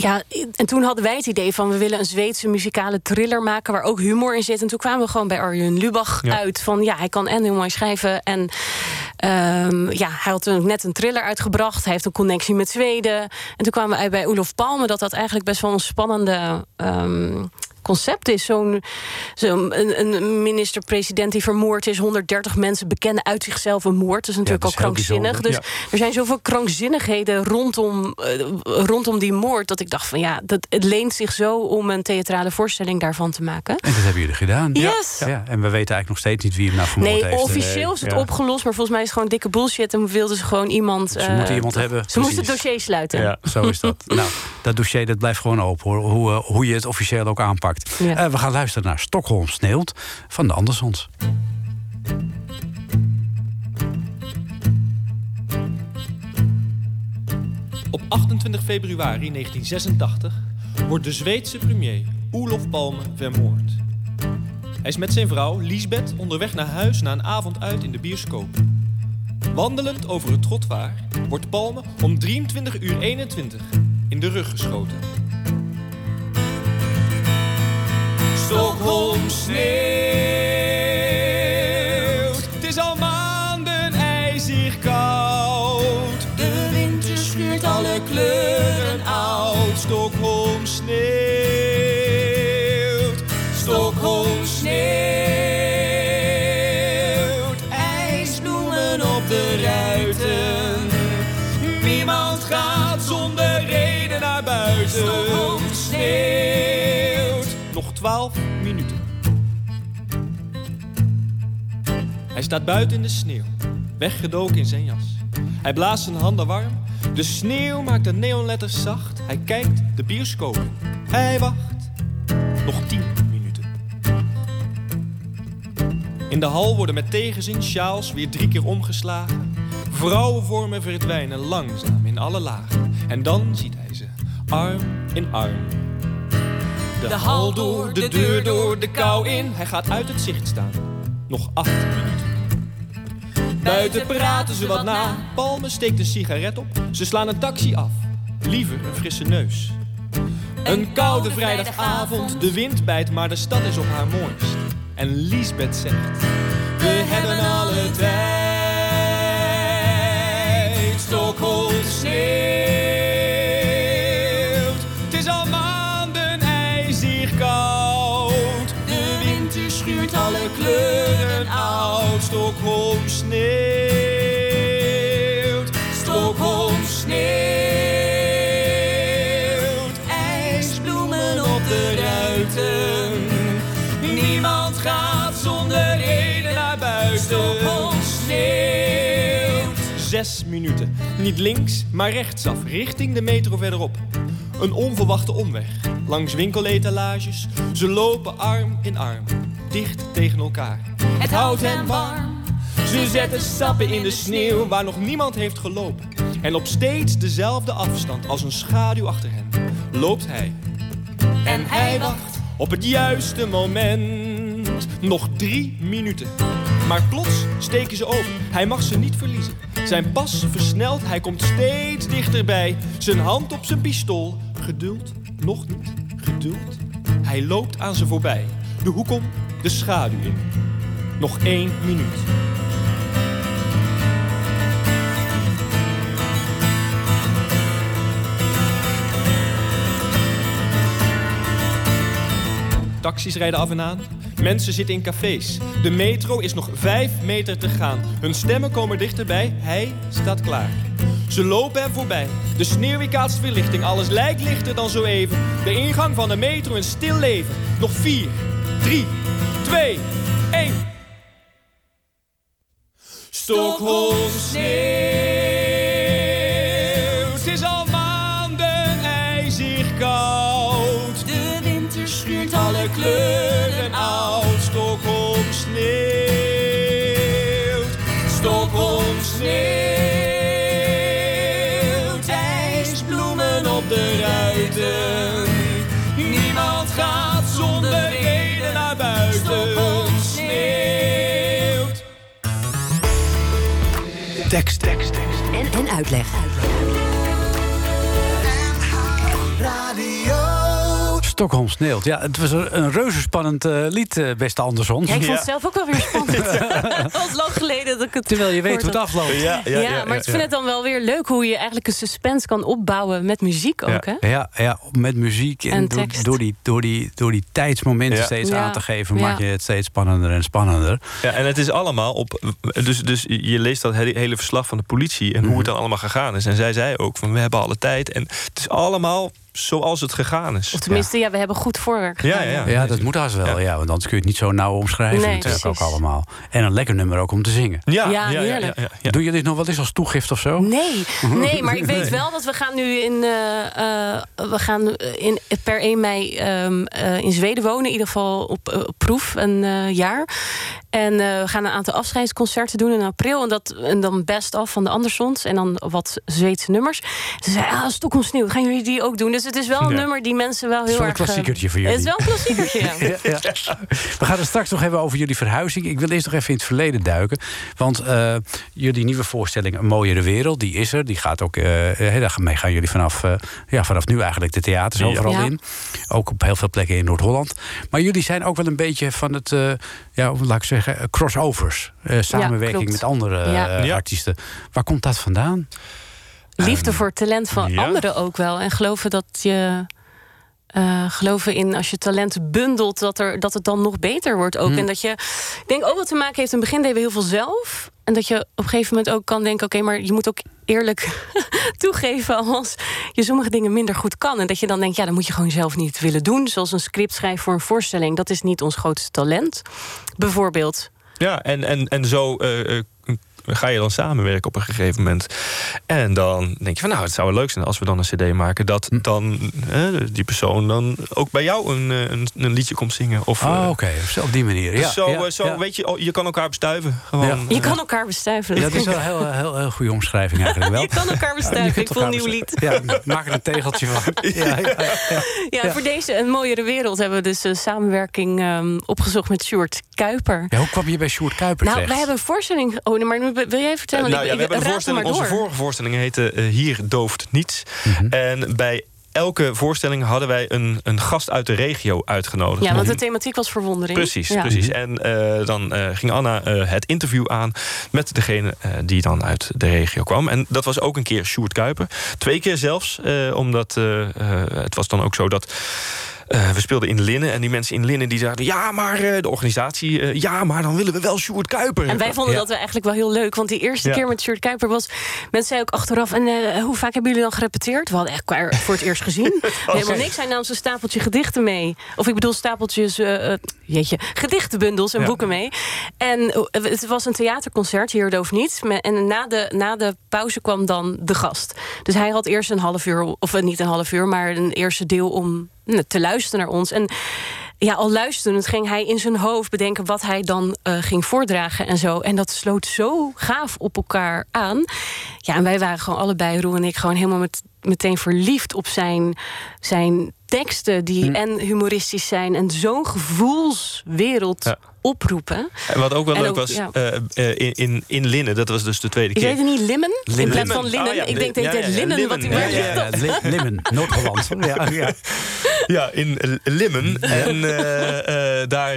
ja, en toen hadden wij het idee van we willen een Zweedse muzikale thriller maken waar ook humor in zit. En toen kwamen we gewoon bij Arjen Lubach Ja. uit van ja, hij kan en heel mooi schrijven en Ehm, ja, hij had toen net een thriller uitgebracht. Hij heeft een connectie met Zweden. En toen kwamen we uit bij Olof Palme... dat dat eigenlijk best wel een spannende... ehm, concept is. Zo'n zo een, een minister-president die vermoord is, 130 mensen bekennen uit zichzelf een moord. Dat is natuurlijk dat is heel al krankzinnig. Dus er zijn zoveel krankzinnigheden rondom, eh, rondom die moord. dat ik dacht van ja, dat, het leent zich zo om een theatrale voorstelling daarvan te maken. En dat hebben jullie gedaan. Yes. Ja. ja. En we weten eigenlijk nog steeds niet wie hem nou vermoord Nee, heeft. officieel is het opgelost, maar volgens mij is het gewoon dikke bullshit. En wilden ze gewoon iemand. Ze eh, moeten iemand hebben. Ze moesten het dossier sluiten. Ja. Zo is dat. nou, dat dossier dat blijft gewoon open hoor. Hoe, eh, hoe je het officieel ook aanpakt. Ja. Eh, we gaan luisteren naar Stockholm Sneeuwt van de Andersons. Op 28 februari 1986 wordt de Zweedse premier Olof Palme vermoord. Hij is met zijn vrouw Lisbeth onderweg naar huis na een avond uit in de bioscoop. Wandelend over het trottoir wordt Palme om 23 uur 21 in de rug geschoten. Stockholm sneeuwt. Het is al maanden ijzig koud. De winter schuurt alle kleuren oud. Stockholm sneeuwt. Stockholm sneeuwt. IJsbloemen op de ruiten. Niemand gaat zonder reden naar buiten. Stockholm sneeuwt. Nog 12 Hij staat buiten in de sneeuw, weggedoken in zijn jas. Hij blaast zijn handen warm. De sneeuw maakt de neonletters zacht. Hij kijkt de bioscoop. Hij wacht. Nog 10 minuten. In de hal worden met tegenzin sjaals weer drie keer omgeslagen. Vrouwenvormen verdwijnen langzaam in alle lagen. En dan ziet hij ze, arm in arm. De hal door, de deur door, de kou in. Hij gaat uit het zicht staan. Nog acht minuten. Buiten praten ze wat na. Palme steekt een sigaret op. Ze slaan een taxi af. Liever een frisse neus. Een koude vrijdagavond. De wind bijt, maar de stad is op haar mooist. En Liesbeth zegt: We hebben alle tijd. Zes minuten. Niet links, maar rechtsaf, richting de metro verderop. Een onverwachte omweg. Langs winkeletalages. Ze lopen arm in arm. Dicht tegen elkaar. Het houdt hen warm. Ze zetten stappen in de sneeuw waar nog niemand heeft gelopen. En op steeds dezelfde afstand als een schaduw achter hen loopt hij. En hij wacht op het juiste moment. Nog drie minuten. Maar plots steken ze over. Hij mag ze niet verliezen. Zijn pas versnelt, hij komt steeds dichterbij. Zijn hand op zijn pistool. Geduld, nog niet, geduld. Hij loopt aan ze voorbij. De hoek om, de schaduw in. Nog één minuut. Taxis rijden af en aan. Mensen zitten in cafés. De metro is nog vijf meter te gaan. Hun stemmen komen dichterbij. Hij staat klaar. Ze lopen hem voorbij. De sneeuw verlichting. Alles lijkt lichter dan zo even. De ingang van de metro in stil leven. Nog vier, drie, twee, één. Stockholm sneeuwt. Uitleg. Stockholm sneeuwt. Ja, het was een, reuze spannend eh, lied, eh, beste Anderson. Ja, ik vond het zelf ook wel weer spannend. het was lang geleden dat ik het Terwijl je weet hoe het afloopt. Ja, Ja, ja, ja, maar ik ja. vind het dan wel weer leuk hoe je eigenlijk een suspense kan opbouwen met muziek ook, Ja. hè? Ja, ja, met muziek en, En door, tekst. door, die, door, die, door die tijdsmomenten Ja. steeds Ja. aan te geven... Ja. maak je het steeds spannender en spannender. Ja, en het is allemaal op. Dus, dus je leest dat hele, hele verslag van de politie en hoe het dan allemaal gegaan is. En zij zei ook van we hebben alle tijd. En het is allemaal zoals het gegaan is. Of tenminste, ja, we hebben goed voorwerk Ja, gedaan. ja, Ja, dat moet haast wel, ja. want anders kun je het niet zo nauw omschrijven Nee, natuurlijk ook precies. allemaal. En een lekker nummer ook om te zingen. Ja, Ja, ja, ja, heerlijk. ja, ja. Doe je dit nog wel eens als toegift of zo? Nee, nee, maar ik weet wel dat we gaan nu in, eh, eh, we gaan in, per 1 mei ehm, eh, in Zweden wonen. In ieder geval op, op proef een eh, jaar. En eh, we gaan een aantal afscheidsconcerten doen in april. En, dat, en dan best af van de Andersons. En dan wat Zweedse nummers. Ze zei, ah, Stockholm Sneeuw, gaan jullie die ook doen? Dus het is wel een Ja. nummer die mensen wel heel is wel een erg... eh, klassiekertje voor jullie. Het is wel een klassiekertje, ja. We gaan het straks nog hebben over jullie verhuizing. Ik wil eerst nog even in het verleden duiken. Want eh, jullie nieuwe voorstelling Een Mooiere Wereld, die is er. Die gaat ook, eh eh, daarmee gaan jullie vanaf, eh, ja, vanaf nu eigenlijk de theaters overal in. Ook op heel veel plekken in Noord-Holland. Maar jullie zijn ook wel een beetje van het, eh, ja, laat ik zeggen, eh, crossovers. Eh, samenwerking met andere Ja. eh, Ja. artiesten. Waar komt dat vandaan? liefde voor talent van ja. anderen ook wel. En geloven dat je. eh, geloven in als je talenten bundelt, dat, er, dat het dan nog beter wordt ook. En dat je. Ik denk ook wat te maken heeft. In het begin deden we heel veel zelf. En dat je op een gegeven moment ook kan denken: oké, maar je moet ook eerlijk toegeven als je sommige dingen minder goed kan. En dat je dan denkt: ja, dan moet je gewoon zelf niet willen doen. Zoals een script schrijven voor een voorstelling. Dat is niet ons grootste talent. Bijvoorbeeld. Ja, en, en, en zo eh, eh, ga je dan samenwerken op een gegeven moment. En dan denk je van nou, het zou wel leuk zijn als we dan een cd maken... dat Hm. dan eh, die persoon dan ook bij jou een, eh, een, een liedje komt zingen. Of, Oh, eh, oké. Zo op die manier. dus Ja, zo, ja, eh, zo ja. weet je, oh, je kan elkaar bestuiven. Gewoon, Ja. Je kan elkaar bestuiven. Dat is wel een heel, heel, heel goede omschrijving eigenlijk wel. Je kan elkaar bestuiven. Ik voel een nieuw lied. Ja, maak er een tegeltje van. Ja, ja, ja. Ja, Ja. voor deze Een Mooiere Wereld hebben we dus een samenwerking ehm, opgezocht met Sjoerd Kuiper. Ja, hoe kwam je bij Sjoerd Kuiper Nou, terecht? wij hebben een voorstelling. Oh, nee, maar nu- wil jij vertellen? nou Ik- ja, we hebben een voorstelling. Onze vorige voorstelling heette eh, Hier dooft niets. Mhm. En bij elke voorstelling hadden wij een, een gast uit de regio uitgenodigd. Ja, want de thematiek was verwondering. Precies, Ja. precies. En eh, dan eh, ging Anna eh, het interview aan met degene eh, die dan uit de regio kwam. En dat was ook een keer Sjoerd Kuiper. Twee keer zelfs, eh, omdat het was dan ook zo dat... eh, we speelden in Linnen en die mensen in Linnen die zeiden... ja, maar eh, de organisatie, eh, ja, maar dan willen we wel Sjoerd Kuiper. En wij vonden Ja. dat we eigenlijk wel heel leuk. Want die eerste Ja. keer met Sjoerd Kuiper was... Mensen zeiden ook achteraf... En eh, hoe vaak hebben jullie dan gerepeteerd? We hadden echt voor het eerst gezien. Helemaal niks. Hij nam zijn stapeltje gedichten mee. Of ik bedoel stapeltjes... jeetje, gedichtenbundels en Ja. boeken mee. En het was een theaterconcert, hier doof niet. En na de, na de pauze kwam dan de gast. Dus hij had eerst een half uur... Of niet een half uur, maar een eerste deel om te luisteren naar ons. En ja, al luisterend ging hij in zijn hoofd bedenken wat hij dan eh, ging voordragen en zo. En dat sloot zo gaaf op elkaar aan. Ja, en wij waren gewoon allebei, Roel en ik, gewoon helemaal met, meteen verliefd op zijn, zijn teksten, die en humoristisch zijn en zo'n gevoelswereld Ja. oproepen. En wat ook wel En leuk ook, was, ja. eh, eh, in, in, in Linnen, dat was dus de tweede Ik keer. weet het niet, limmen? In Limmen. plaats van linnen. Oh, ja. Ik denk dat het linnen, limmen. wat hij Ja, Limmen, Noord-Holland. Ja, ja. Ja, in eh, Limmen. En daar,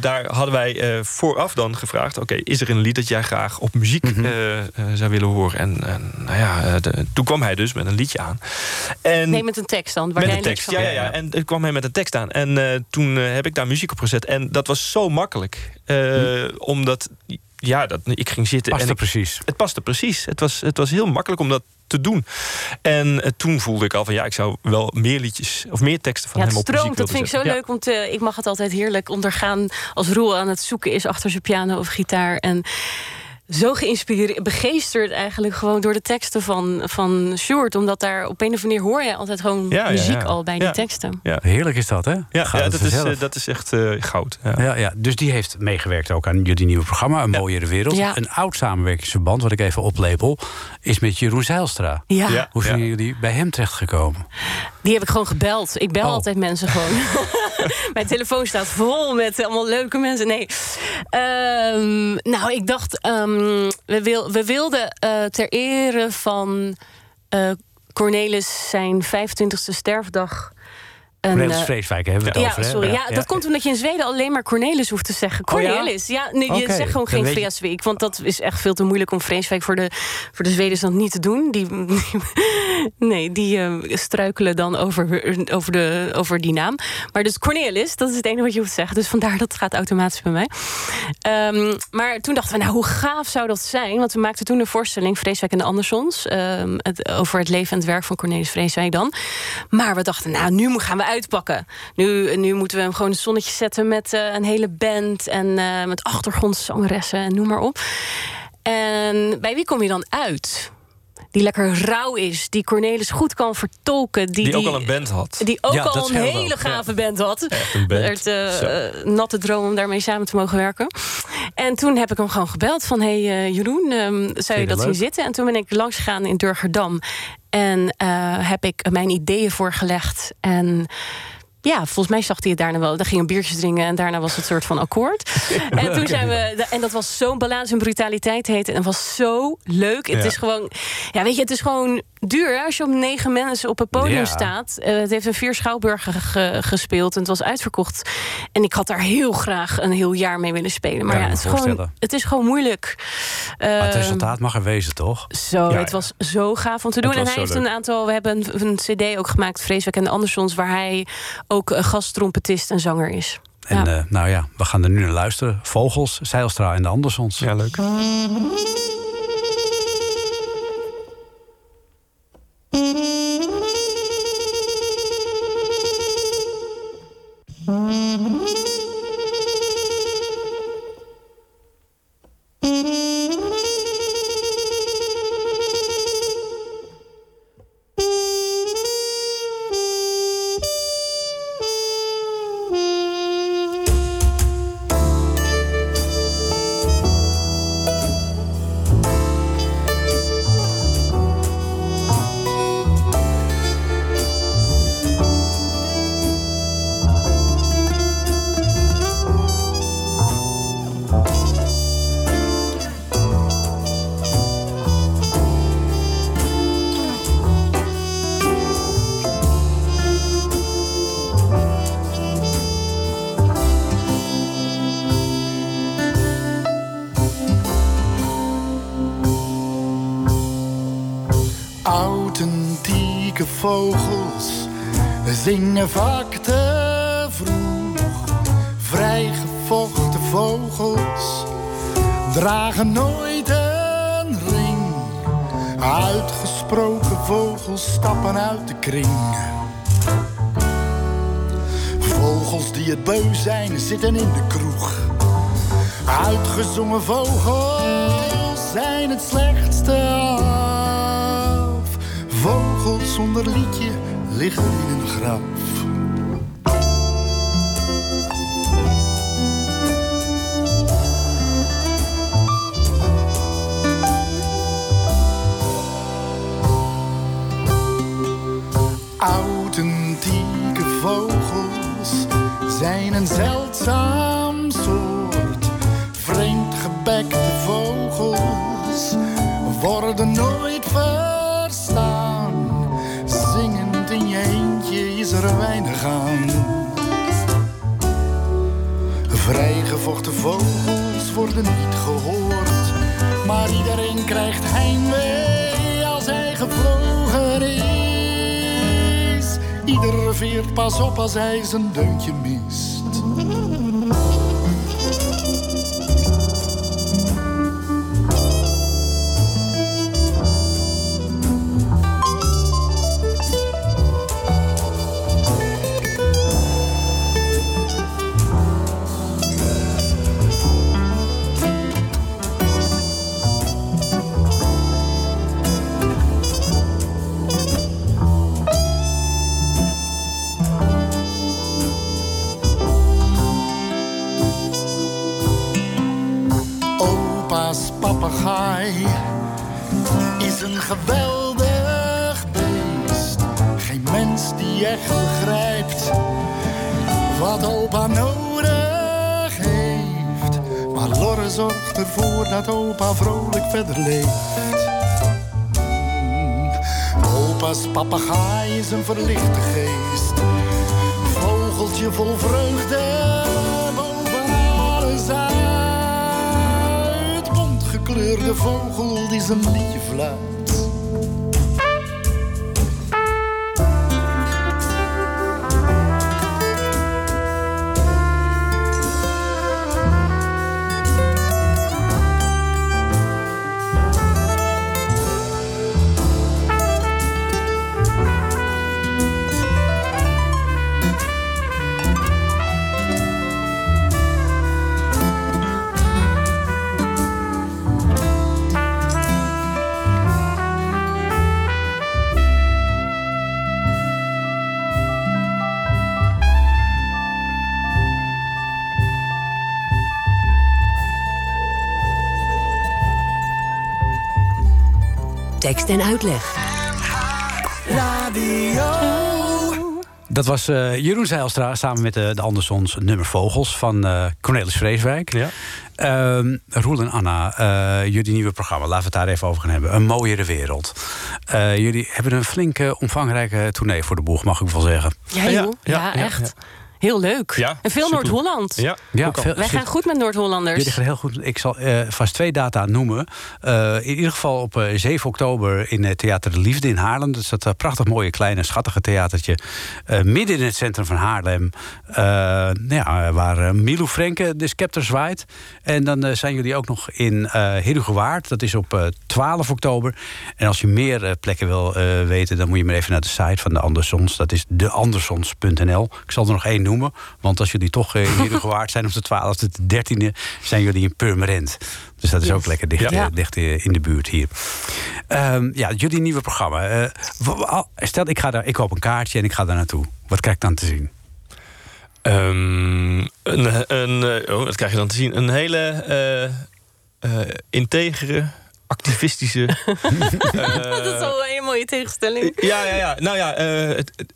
daar hadden wij eh, vooraf dan gevraagd... oké, is er een lied dat jij graag op muziek eh, eh, zou willen horen? En nou ja, de- toen kwam hij dus met een liedje aan. En Nee, met een tekst dan. Waar jij tekst, ja, ja, ja. En er kwam hij met een tekst aan. En eh, toen eh, heb ik daar muziek op gezet. En dat was zo makkelijk. Eh, Omdat, ja, dat, ik ging zitten Past en ik- precies. het paste precies. Het was, het was heel makkelijk om dat te doen. En toen voelde ik al van ja, ik zou wel meer liedjes of meer teksten van Ja, hem het op muziek stroomt. Dat vind ik zo leuk. Want eh, ik mag het altijd heerlijk ondergaan als Roel aan het zoeken is achter zijn piano of gitaar. En zo geïnspireerd, begeesterd eigenlijk gewoon door de teksten van, van Sjoerd. Omdat daar op een of andere manier hoor je altijd gewoon Ja, ja, muziek ja. al bij die Ja. teksten. Ja, Heerlijk is dat, hè? ja, dat, is, eh, dat is echt eh, goud. Ja. Ja, ja, dus die heeft meegewerkt ook aan jullie nieuwe programma, Een Mooiere Wereld. Ja. Een oud samenwerkingsverband, wat ik even oplepel, is met Jeroen Zeilstra. Ja, Ja. Hoe zijn jullie bij hem terechtgekomen? die heb ik gewoon gebeld. Ik bel Oh. altijd mensen gewoon. Mijn telefoon staat vol met allemaal leuke mensen. Nee. Ehm, nou, ik dacht, we, we wilden eh, ter ere van eh, Cornelis zijn 25e sterfdag een, Cornelis eh, Vreeswijk hebben we het ja, over. hè? sorry. Ja, dat komt omdat je in Zweden alleen maar Cornelis hoeft te zeggen. Oh, ja? Cornelis. ja? nee, je zegt gewoon geen Vreeswijk. Want dat is echt veel te moeilijk om Vreeswijk voor de, voor de Zweden dan niet te doen. Die, nee, die eh, struikelen dan over, over, de, over die naam. Maar dus Cornelis, dat is het enige wat je hoeft te zeggen. Dus vandaar dat gaat automatisch bij mij. Ehm, maar toen dachten we, nou, hoe gaaf zou dat zijn? Want we maakten toen een voorstelling, Vreeswijk en de Andersons... ehm, het, over het leven en het werk van Cornelis Vreeswijk dan. Maar we dachten, nou, nu gaan we uitpakken. Nu, nu moeten we hem gewoon een zonnetje zetten met eh, een hele band... en eh, met achtergrondzangeressen en noem maar op. En bij wie kom je dan uit? Die lekker rauw is, die Cornelis goed kan vertolken. Die, Die ook al een band had. Die ook Ja, al een hele ook, gave band had. Echt een band. Het eh, natte droom om daarmee samen te mogen werken. En toen heb ik hem gewoon gebeld van... hey, eh, Jeroen, ehm, zou je dat zien zitten? En toen ben ik langs gegaan in Durgerdam. En eh, heb ik mijn ideeën voorgelegd. En ja, volgens mij zag hij het daarna wel. Dan ging een biertje drinken en daarna was het soort van akkoord. En toen zijn we. En dat was zo'n balans en brutaliteit heet. En het was zo leuk. Het Ja. is gewoon. Ja, weet je, het is gewoon duur hè, als je op negen mensen op het podium Ja. staat. Eh, het heeft een vier schouwburgen ge- gespeeld en het was uitverkocht. En ik had daar heel graag een heel jaar mee willen spelen. Maar Ja, het, is gewoon, het is gewoon moeilijk. Maar het Ehm, resultaat mag er wezen, toch? zo, het was zo gaaf om te doen. En hij heeft leuk. een aantal. We hebben een, een CD ook gemaakt, Vreeswijk en de Andersons, waar hij ook een gasttrompetist en zanger is. En Ja. eh, nou ja, we gaan er nu naar luisteren. Vogels, Zeilstra en de Andersons. Ja, leuk. Authentieke vogels zingen vaak te vroeg. Vrijgevochten vogels dragen nooit een ring. Uitgesproken vogels stappen uit de kring. Vogels die het beu zijn, zitten in de kroeg. Uitgezongen vogels zijn het slechtste. Vogels zonder liedje liggen in een graf. Authentieke vogels zijn een zeldzaam soort. Vreemdgebekte vogels worden nooit verstaan. Is er weinig aan. Vrijgevochten vogels worden niet gehoord. Maar iedereen krijgt heimwee als hij gevlogen is. Ieder veert pas op als hij zijn deuntje mist. Geweldig beest. Geen mens die echt begrijpt wat opa nodig heeft. Maar Lorre zorgt ervoor dat opa vrolijk verder leeft. Opa's papegaai is een verlichte geest. vogeltje vol vreugde boven alles uit. Vogel die zijn liedje fluit. Tekst en uitleg. Dat was eh, Jeroen Zeilstra samen met de, de Andersons nummer Vogels van eh, Cornelis Vreeswijk. Ja. Ehm, Roel en Anna, eh, jullie nieuwe programma, laten we het daar even over gaan hebben. Een mooiere wereld. Eh, jullie hebben een flinke, omvangrijke tournee voor de boeg, mag ik wel zeggen. Ja, joh. Ja, Ja, ja, echt. ja. Heel leuk. Ja, en veel. Noord-Holland. Ja, Ja, veel- Wij gaan goed met Noord-Hollanders. Jullie gaan heel goed. Ik zal eh, vast twee data noemen. Eh, in ieder geval op eh, 7 oktober in het Theater de Liefde in Haarlem. Dat is dat prachtig mooie, kleine, schattige theatertje. eh, midden in het centrum van Haarlem. Eh, nou ja, waar Milou Frenke de scepter zwaait. En dan zijn jullie ook nog in eh Herugewaard. Dat is op eh, 12 oktober. En als je meer eh, plekken wil eh, weten... dan moet je maar even naar de site van de Andersons. Dat is deandersons.nl. Ik zal er nog één noemen. Want als jullie toch eh, in Herugewaard zijn op de 12e, de 13e... zijn jullie in Purmerend. Dus dat is Yes. ook lekker dicht, Ja. eh, dicht eh, in de buurt hier. Ehm, ja, jullie nieuwe programma. Eh, stel, ik, ga daar, ik koop een kaartje en ik ga daar naartoe. Wat krijg ik dan te zien? Ehm, een, een, eh, oh, wat krijg je dan te zien? Een hele eh, eh, integere, activistische. dat is wel een hele mooie tegenstelling. Ja, ja, ja. Nou ja, eh, het- het-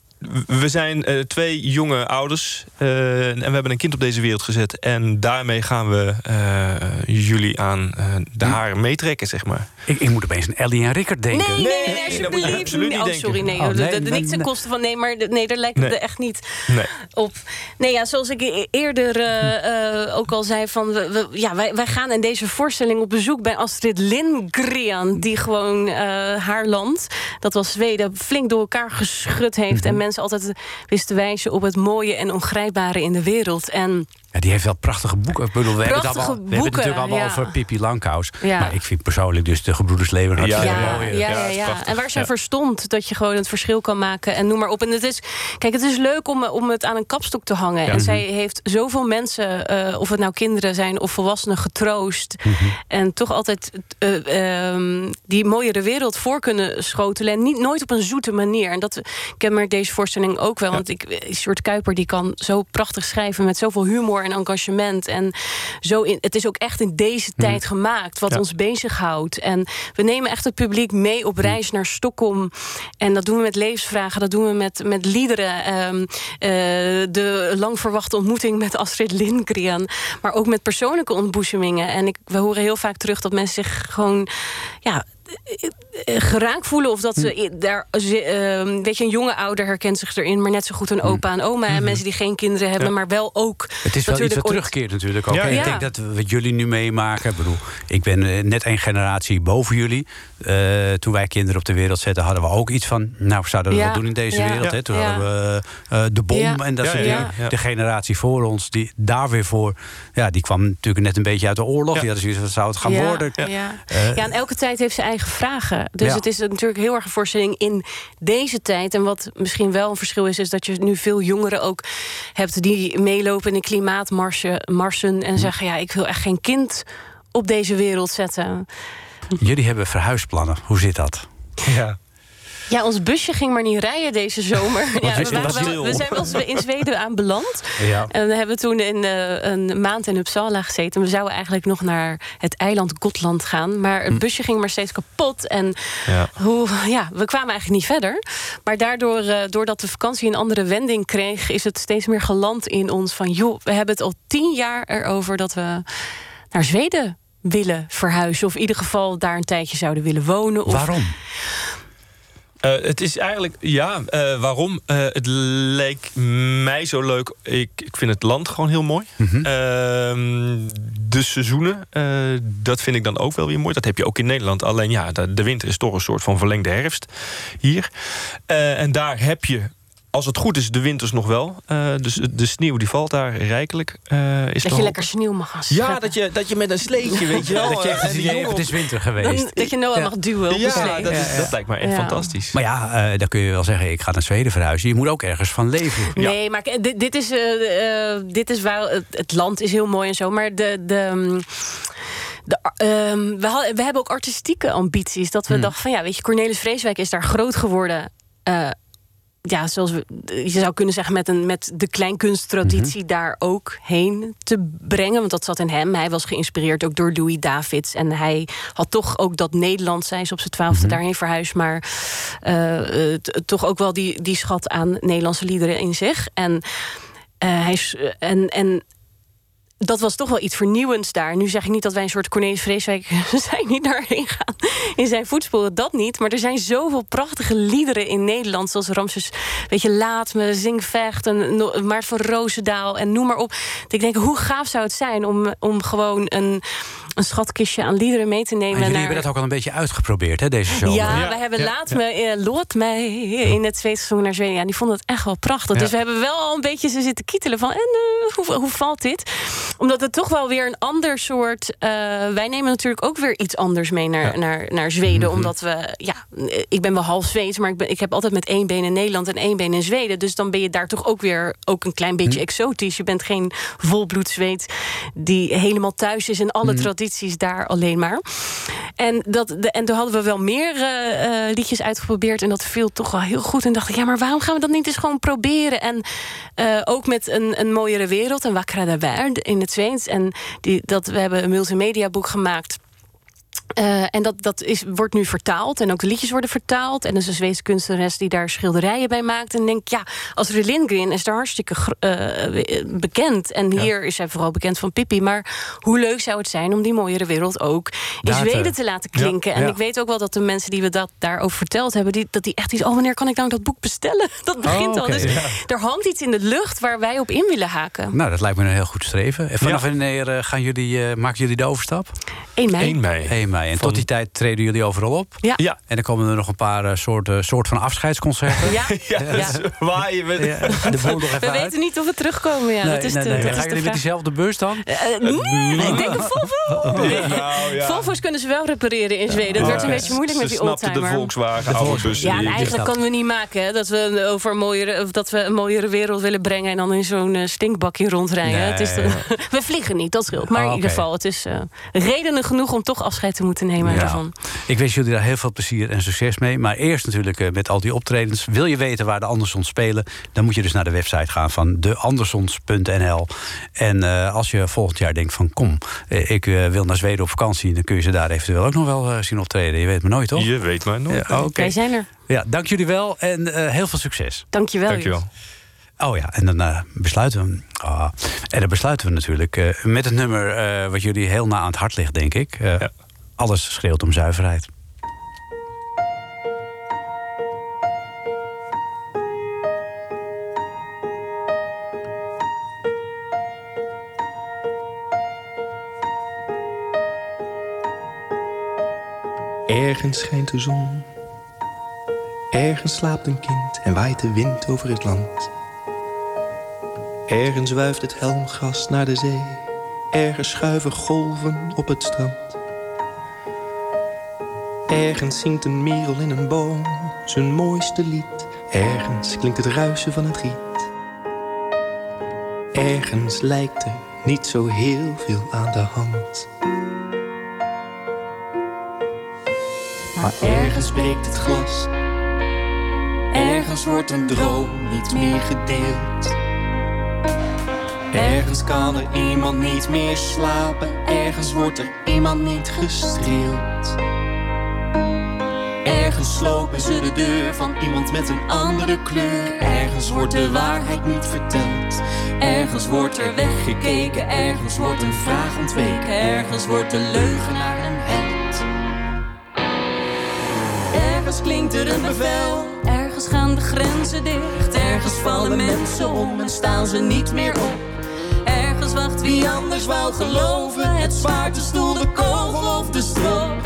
we zijn eh, twee jonge ouders. eh, en we hebben een kind op deze wereld gezet. En daarmee gaan we eh, jullie aan eh, de haren meetrekken, zeg maar. Ik, ik moet opeens aan Ellie en Rickert denken. Nee, nee, nee, nee, alsjeblieft. absoluut niet oh, sorry, nee. Oh, nee, nee, niks ten nee. koste van... Nee, maar nee, daar lijkt Nee. het echt niet Nee. op. Nee, ja, zoals ik e- eerder eh, eh, ook al zei... Van, we, we- ja, wij, wij gaan in deze voorstelling op bezoek bij Astrid Lindgren... die gewoon eh, haar land, dat was Zweden, flink door elkaar geschud heeft... Mhm. en mensen altijd wist te wijzen op het mooie en ongrijpbare in de wereld. En Ja, die heeft wel prachtige boeken. Ik bedoel, we, hebben, het Prachtige allemaal, we hebben het natuurlijk allemaal ja. over Pippi Langkous. Ja. Maar ik vind persoonlijk dus de Gebroeders Leeuwenhard Ja, veel ja, mooier. ja, Ja. En waar zij Ja. verstond dat je gewoon het verschil kan maken en noem maar op. En het is, kijk, het is leuk om, om het aan een kapstok te hangen. En zij heeft zoveel mensen, eh, of het nou kinderen zijn of volwassenen, getroost. En toch altijd eh, ehm, die mooiere wereld voor kunnen schotelen. En niet nooit op een zoete manier. En dat kenmerkt deze voorstelling ook wel. Want ik, Sjoerd Kuiper die kan zo prachtig schrijven met zoveel humor en engagement. En zo in, het is ook echt in deze tijd gemaakt, wat Ja. ons bezighoudt. En we nemen echt het publiek mee op reis naar Stockholm. En dat doen we met levensvragen, dat doen we met, met liederen. Ehm, eh, de lang verwachte ontmoeting met Astrid Lindgren. Maar ook met persoonlijke ontboezemingen. En ik, we horen heel vaak terug dat mensen zich gewoon... Ja, geraakt voelen of dat ze Hm. daar ze, ehm, weet je een jonge ouder herkent zich erin maar net zo goed een opa en oma en mensen die geen kinderen hebben Ja. maar wel ook Het is wel iets wat ooit- terugkeert natuurlijk ook. Ja, Ik denk dat wat jullie nu meemaken... Ik bedoel, ik ben eh, net één generatie boven jullie. Eh, toen wij kinderen op de wereld zetten... hadden we ook iets van... nou, we zouden we Ja, wat doen in deze ja, wereld. Hè? Toen ja. hadden we eh, de bom Ja. en dat Ja, soort ja, dingen. ja. De generatie voor ons, die daar weer voor... ja, die kwam natuurlijk net een beetje uit de oorlog. Ja. Zoiets van, zou het gaan ja, worden? Ja. Ja, en elke tijd heeft zijn eigen vragen. Dus Ja. het is natuurlijk heel erg een voorstelling in deze tijd. En wat misschien wel een verschil is, is dat je nu veel jongeren ook hebt die meelopen in de klimaatmarsen marsen Hm. en zeggen: Ja, ik wil echt geen kind op deze wereld zetten. Jullie hebben verhuisplannen. Hoe zit dat? Ja. Ja, ons busje ging maar niet rijden deze zomer. Ja, we, waren wel- we zijn wel eens in Zweden aanbeland. Ja. En we hebben toen in, eh, een maand in Uppsala gezeten. We zouden eigenlijk nog naar het eiland Gotland gaan. Maar Hm. het busje ging maar steeds kapot. En Ja. hoe, ja, we kwamen eigenlijk niet verder. Maar daardoor, eh, doordat de vakantie een andere wending kreeg... is het steeds meer geland in ons van... joh, we hebben het al tien jaar erover dat we naar Zweden willen verhuizen. Of in ieder geval daar een tijdje zouden willen wonen. Of, Waarom? Uh, het is eigenlijk, ja, uh, waarom? Uh, het leek mij zo leuk. Ik, ik vind het land gewoon heel mooi. Mm -hmm. de seizoenen, dat vind ik dan ook wel weer mooi. Dat heb je ook in Nederland. Alleen ja, de, de winter is toch een soort van verlengde herfst hier. en daar heb je als het goed is, de winters nog wel. Uh, dus de sneeuw die valt daar rijkelijk. Uh, is dat je lekker sneeuw mag gaan Ja, dat je, dat je met een sleetje, weet je wel. dat je echt het, het is winter geweest. Dan, dat je Noah ja. mag duwen op ja, dat, is, dat lijkt me echt fantastisch. Maar ja, uh, dan kun je wel zeggen, ik ga naar Zweden verhuizen. Je moet ook ergens van leven. Nee, maar dit, dit is, dit is waar, het, het, land is heel mooi en zo. Maar de... de um, de, um, we, we, hebben ook artistieke ambities. Dat we hmm. dachten van ja, weet je, Cornelis Vreeswijk is daar groot geworden. Uh, ja, zoals we, je zou kunnen zeggen, met, een, met de kleinkunsttraditie mm daar ook heen te brengen. Want dat zat in hem. Hij was geïnspireerd ook door Louis Davids. En hij had toch ook dat Nederland, zijn ze op zijn twaalfde mm daarheen verhuisd. Maar uh, toch ook wel die, die schat aan Nederlandse liederen in zich. En, uh, hij, en, en dat was toch wel iets vernieuwends daar. Nu zeg ik niet dat wij een soort Cornelis Vreeswijk zijn niet daarheen gaan in zijn voetsporen. Dat niet. Maar er zijn zoveel prachtige liederen in Nederland. Zoals Ramses, weet je, Laat me, Zing Vecht, Maart van Roosendaal en noem maar op. Ik denk, hoe gaaf zou het zijn om, om gewoon een een schatkistje aan liederen mee te nemen. Maar jullie hebben dat ook al een beetje uitgeprobeerd, hè, deze zomer? Ja, ja. we hebben Laat me, uh, Lood mij in het Zweedse naar Zweden. Ja, die vonden het echt wel prachtig. Dus we hebben wel al een beetje ze zitten kietelen van... en uh, hoe, hoe valt dit? Omdat het toch wel weer een ander soort... Uh, wij nemen natuurlijk ook weer iets anders mee naar, naar, naar Zweden. Mm -hmm. Omdat we... Ja, ik ben wel half Zweeds, maar ik, ben, ik heb altijd met één been in Nederland... en één been in Zweden. Dus dan ben je daar toch ook weer ook een klein beetje mm. exotisch. Je bent geen volbloed Zweed die helemaal thuis is in alle mm. tradities daar alleen maar. En, dat, de, en toen hadden we wel meer uh, liedjes uitgeprobeerd. En dat viel toch wel heel goed. En dacht ik, ja, maar waarom gaan we dat niet eens gewoon proberen? En uh, ook met een, een mooiere wereld, een wakkere wereld in het Zweeds. En die, dat, we hebben een multimedia boek gemaakt uh, en dat, dat is, wordt nu vertaald. En ook de liedjes worden vertaald. En er is een Zweedse kunstenares die daar schilderijen bij maakt. En denk, ja, als Lindgren is daar hartstikke uh, bekend. En hier is hij vooral bekend van Pippi. Maar hoe leuk zou het zijn om die mooiere wereld ook in Zweden te laten klinken. Ja, ja. En ik weet ook wel dat de mensen die we dat daarover verteld hebben... Die, dat die echt iets, oh, wanneer kan ik nou dat boek bestellen? Dat begint oh, okay, al. Dus er hangt iets in de lucht waar wij op in willen haken. Nou, dat lijkt me een heel goed streven. En vanaf wanneer gaan jullie, maken jullie de overstap? 1 mei. 1 mei. 1 mei. En tot die tijd treden jullie overal op. Ja. ja. En dan komen er nog een paar uh, soorten soort van afscheidsconcerten. Ja. ja, ja. waar je met ja. de boel nog even We uit. weten niet of we terugkomen. Ja. Nee, dat is nee, de, nee. dat Gaan jullie met diezelfde bus dan? Uh, nee, ik denk een Volvo. Nee. Nou, ja. Volvo's kunnen ze wel repareren in Zweden. Het werd een beetje moeilijk met die oldtimer. de Volkswagen de oude bus. Ja, en eigenlijk kunnen we niet maken hè, dat, we over een mooiere, dat we een mooiere wereld willen brengen... en dan in zo'n uh, stinkbakje rondrijden. Het is de, we vliegen niet, dat scheelt. Maar oh, okay. in ieder geval, het is uh, redenen genoeg om toch afscheid te moeten nemen ja. daarvan. Ik wens jullie daar heel veel plezier en succes mee. Maar eerst natuurlijk uh, met al die optredens. Wil je weten waar de Andersons spelen... dan moet je dus naar de website gaan van deandersons.nl. En uh, als je volgend jaar denkt van... kom, uh, ik wil naar Zweden op vakantie... dan kun je ze daar eventueel ook nog wel zien optreden. Je weet maar nooit, toch? Je weet maar nooit. Ja, okay. Wij zijn er. Ja, dank jullie wel en heel veel succes. Dank je wel. Dank je wel. Oh ja, en dan uh, besluiten we. Oh, en dan besluiten we natuurlijk uh, met het nummer uh, wat jullie heel na aan het hart ligt, denk ik. Ja. Alles schreeuwt om zuiverheid. Ergens schijnt de zon. Ergens slaapt een kind en waait de wind over het land. Ergens wuift het helmgras naar de zee. Ergens schuiven golven op het strand. Ergens zingt een merel in een boom zijn mooiste lied. Ergens klinkt het ruisen van het riet. Ergens lijkt er niet zo heel veel aan de hand. Maar ergens breekt het glas. Ergens wordt een droom niet meer gedeeld. Ergens kan er iemand niet meer slapen. Ergens wordt er iemand niet gestreeld. Slopen ze de deur van iemand met een andere kleur. Ergens wordt de waarheid niet verteld. Ergens wordt er weggekeken. Ergens wordt een vraag ontweken. Ergens wordt de leugenaar een held. Ergens klinkt er een bevel. Ergens gaan de grenzen dicht, ergens vallen mensen om en staan ze niet meer op. Ergens wacht wie anders wou geloven, het zwaard, de stoel, de kogel of de strop.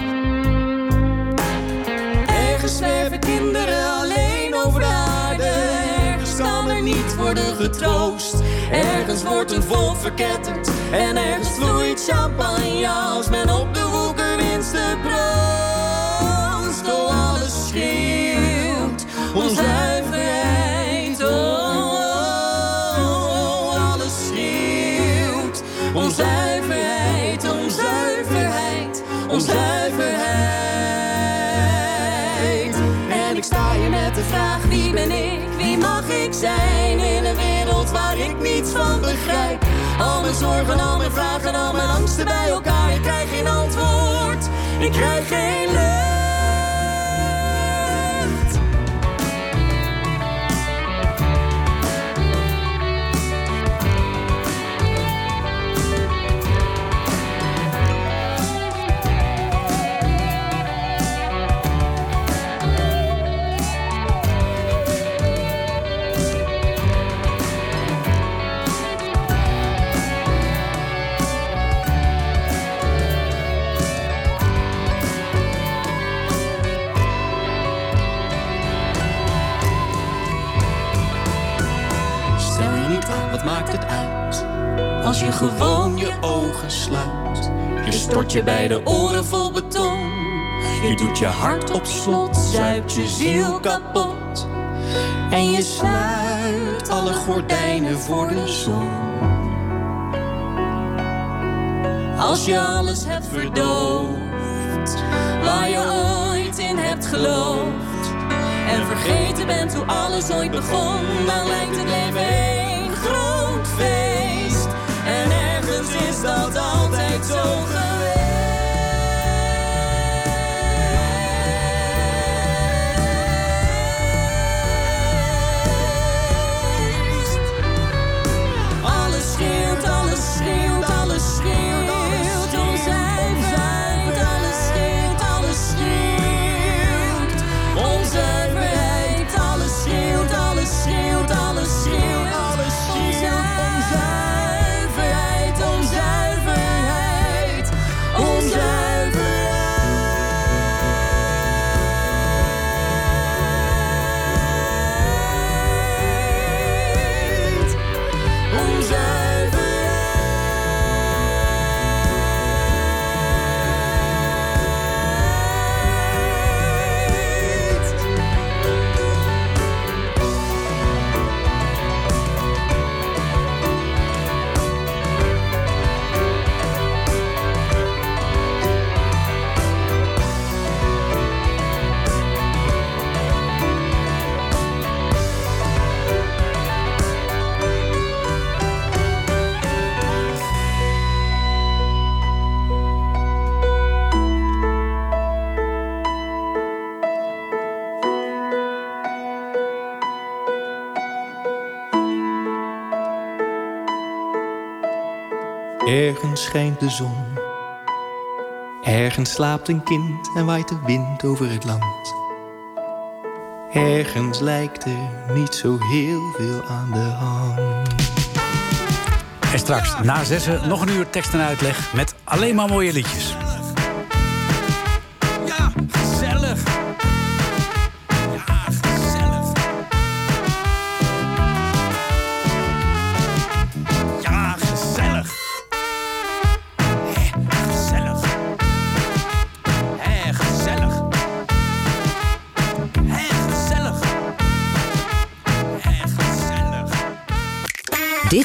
Kinderen alleen over de aarde, ergens kan er niet worden getroost. Ergens wordt een volk verketterd en ergens vloeit champagne als men op de zijn in een wereld waar ik niets van begrijp? Al mijn zorgen, al mijn vragen, al mijn angsten bij elkaar. Ik krijg geen antwoord, ik krijg geen lucht. Je je beide oren vol beton. Je doet je hart op slot, zuipt je ziel kapot. En je sluit alle gordijnen voor de zon. Als je alles hebt verdoofd, waar je ooit in hebt geloofd. En vergeten bent hoe alles ooit begon, dan lijkt het leven één groot feest. En ergens is dat altijd zo geweest. Ergens schijnt de zon. Ergens slaapt een kind en waait de wind over het land. Ergens lijkt er niet zo heel veel aan de hand. En straks na zessen nog een uur tekst en uitleg met alleen maar mooie liedjes.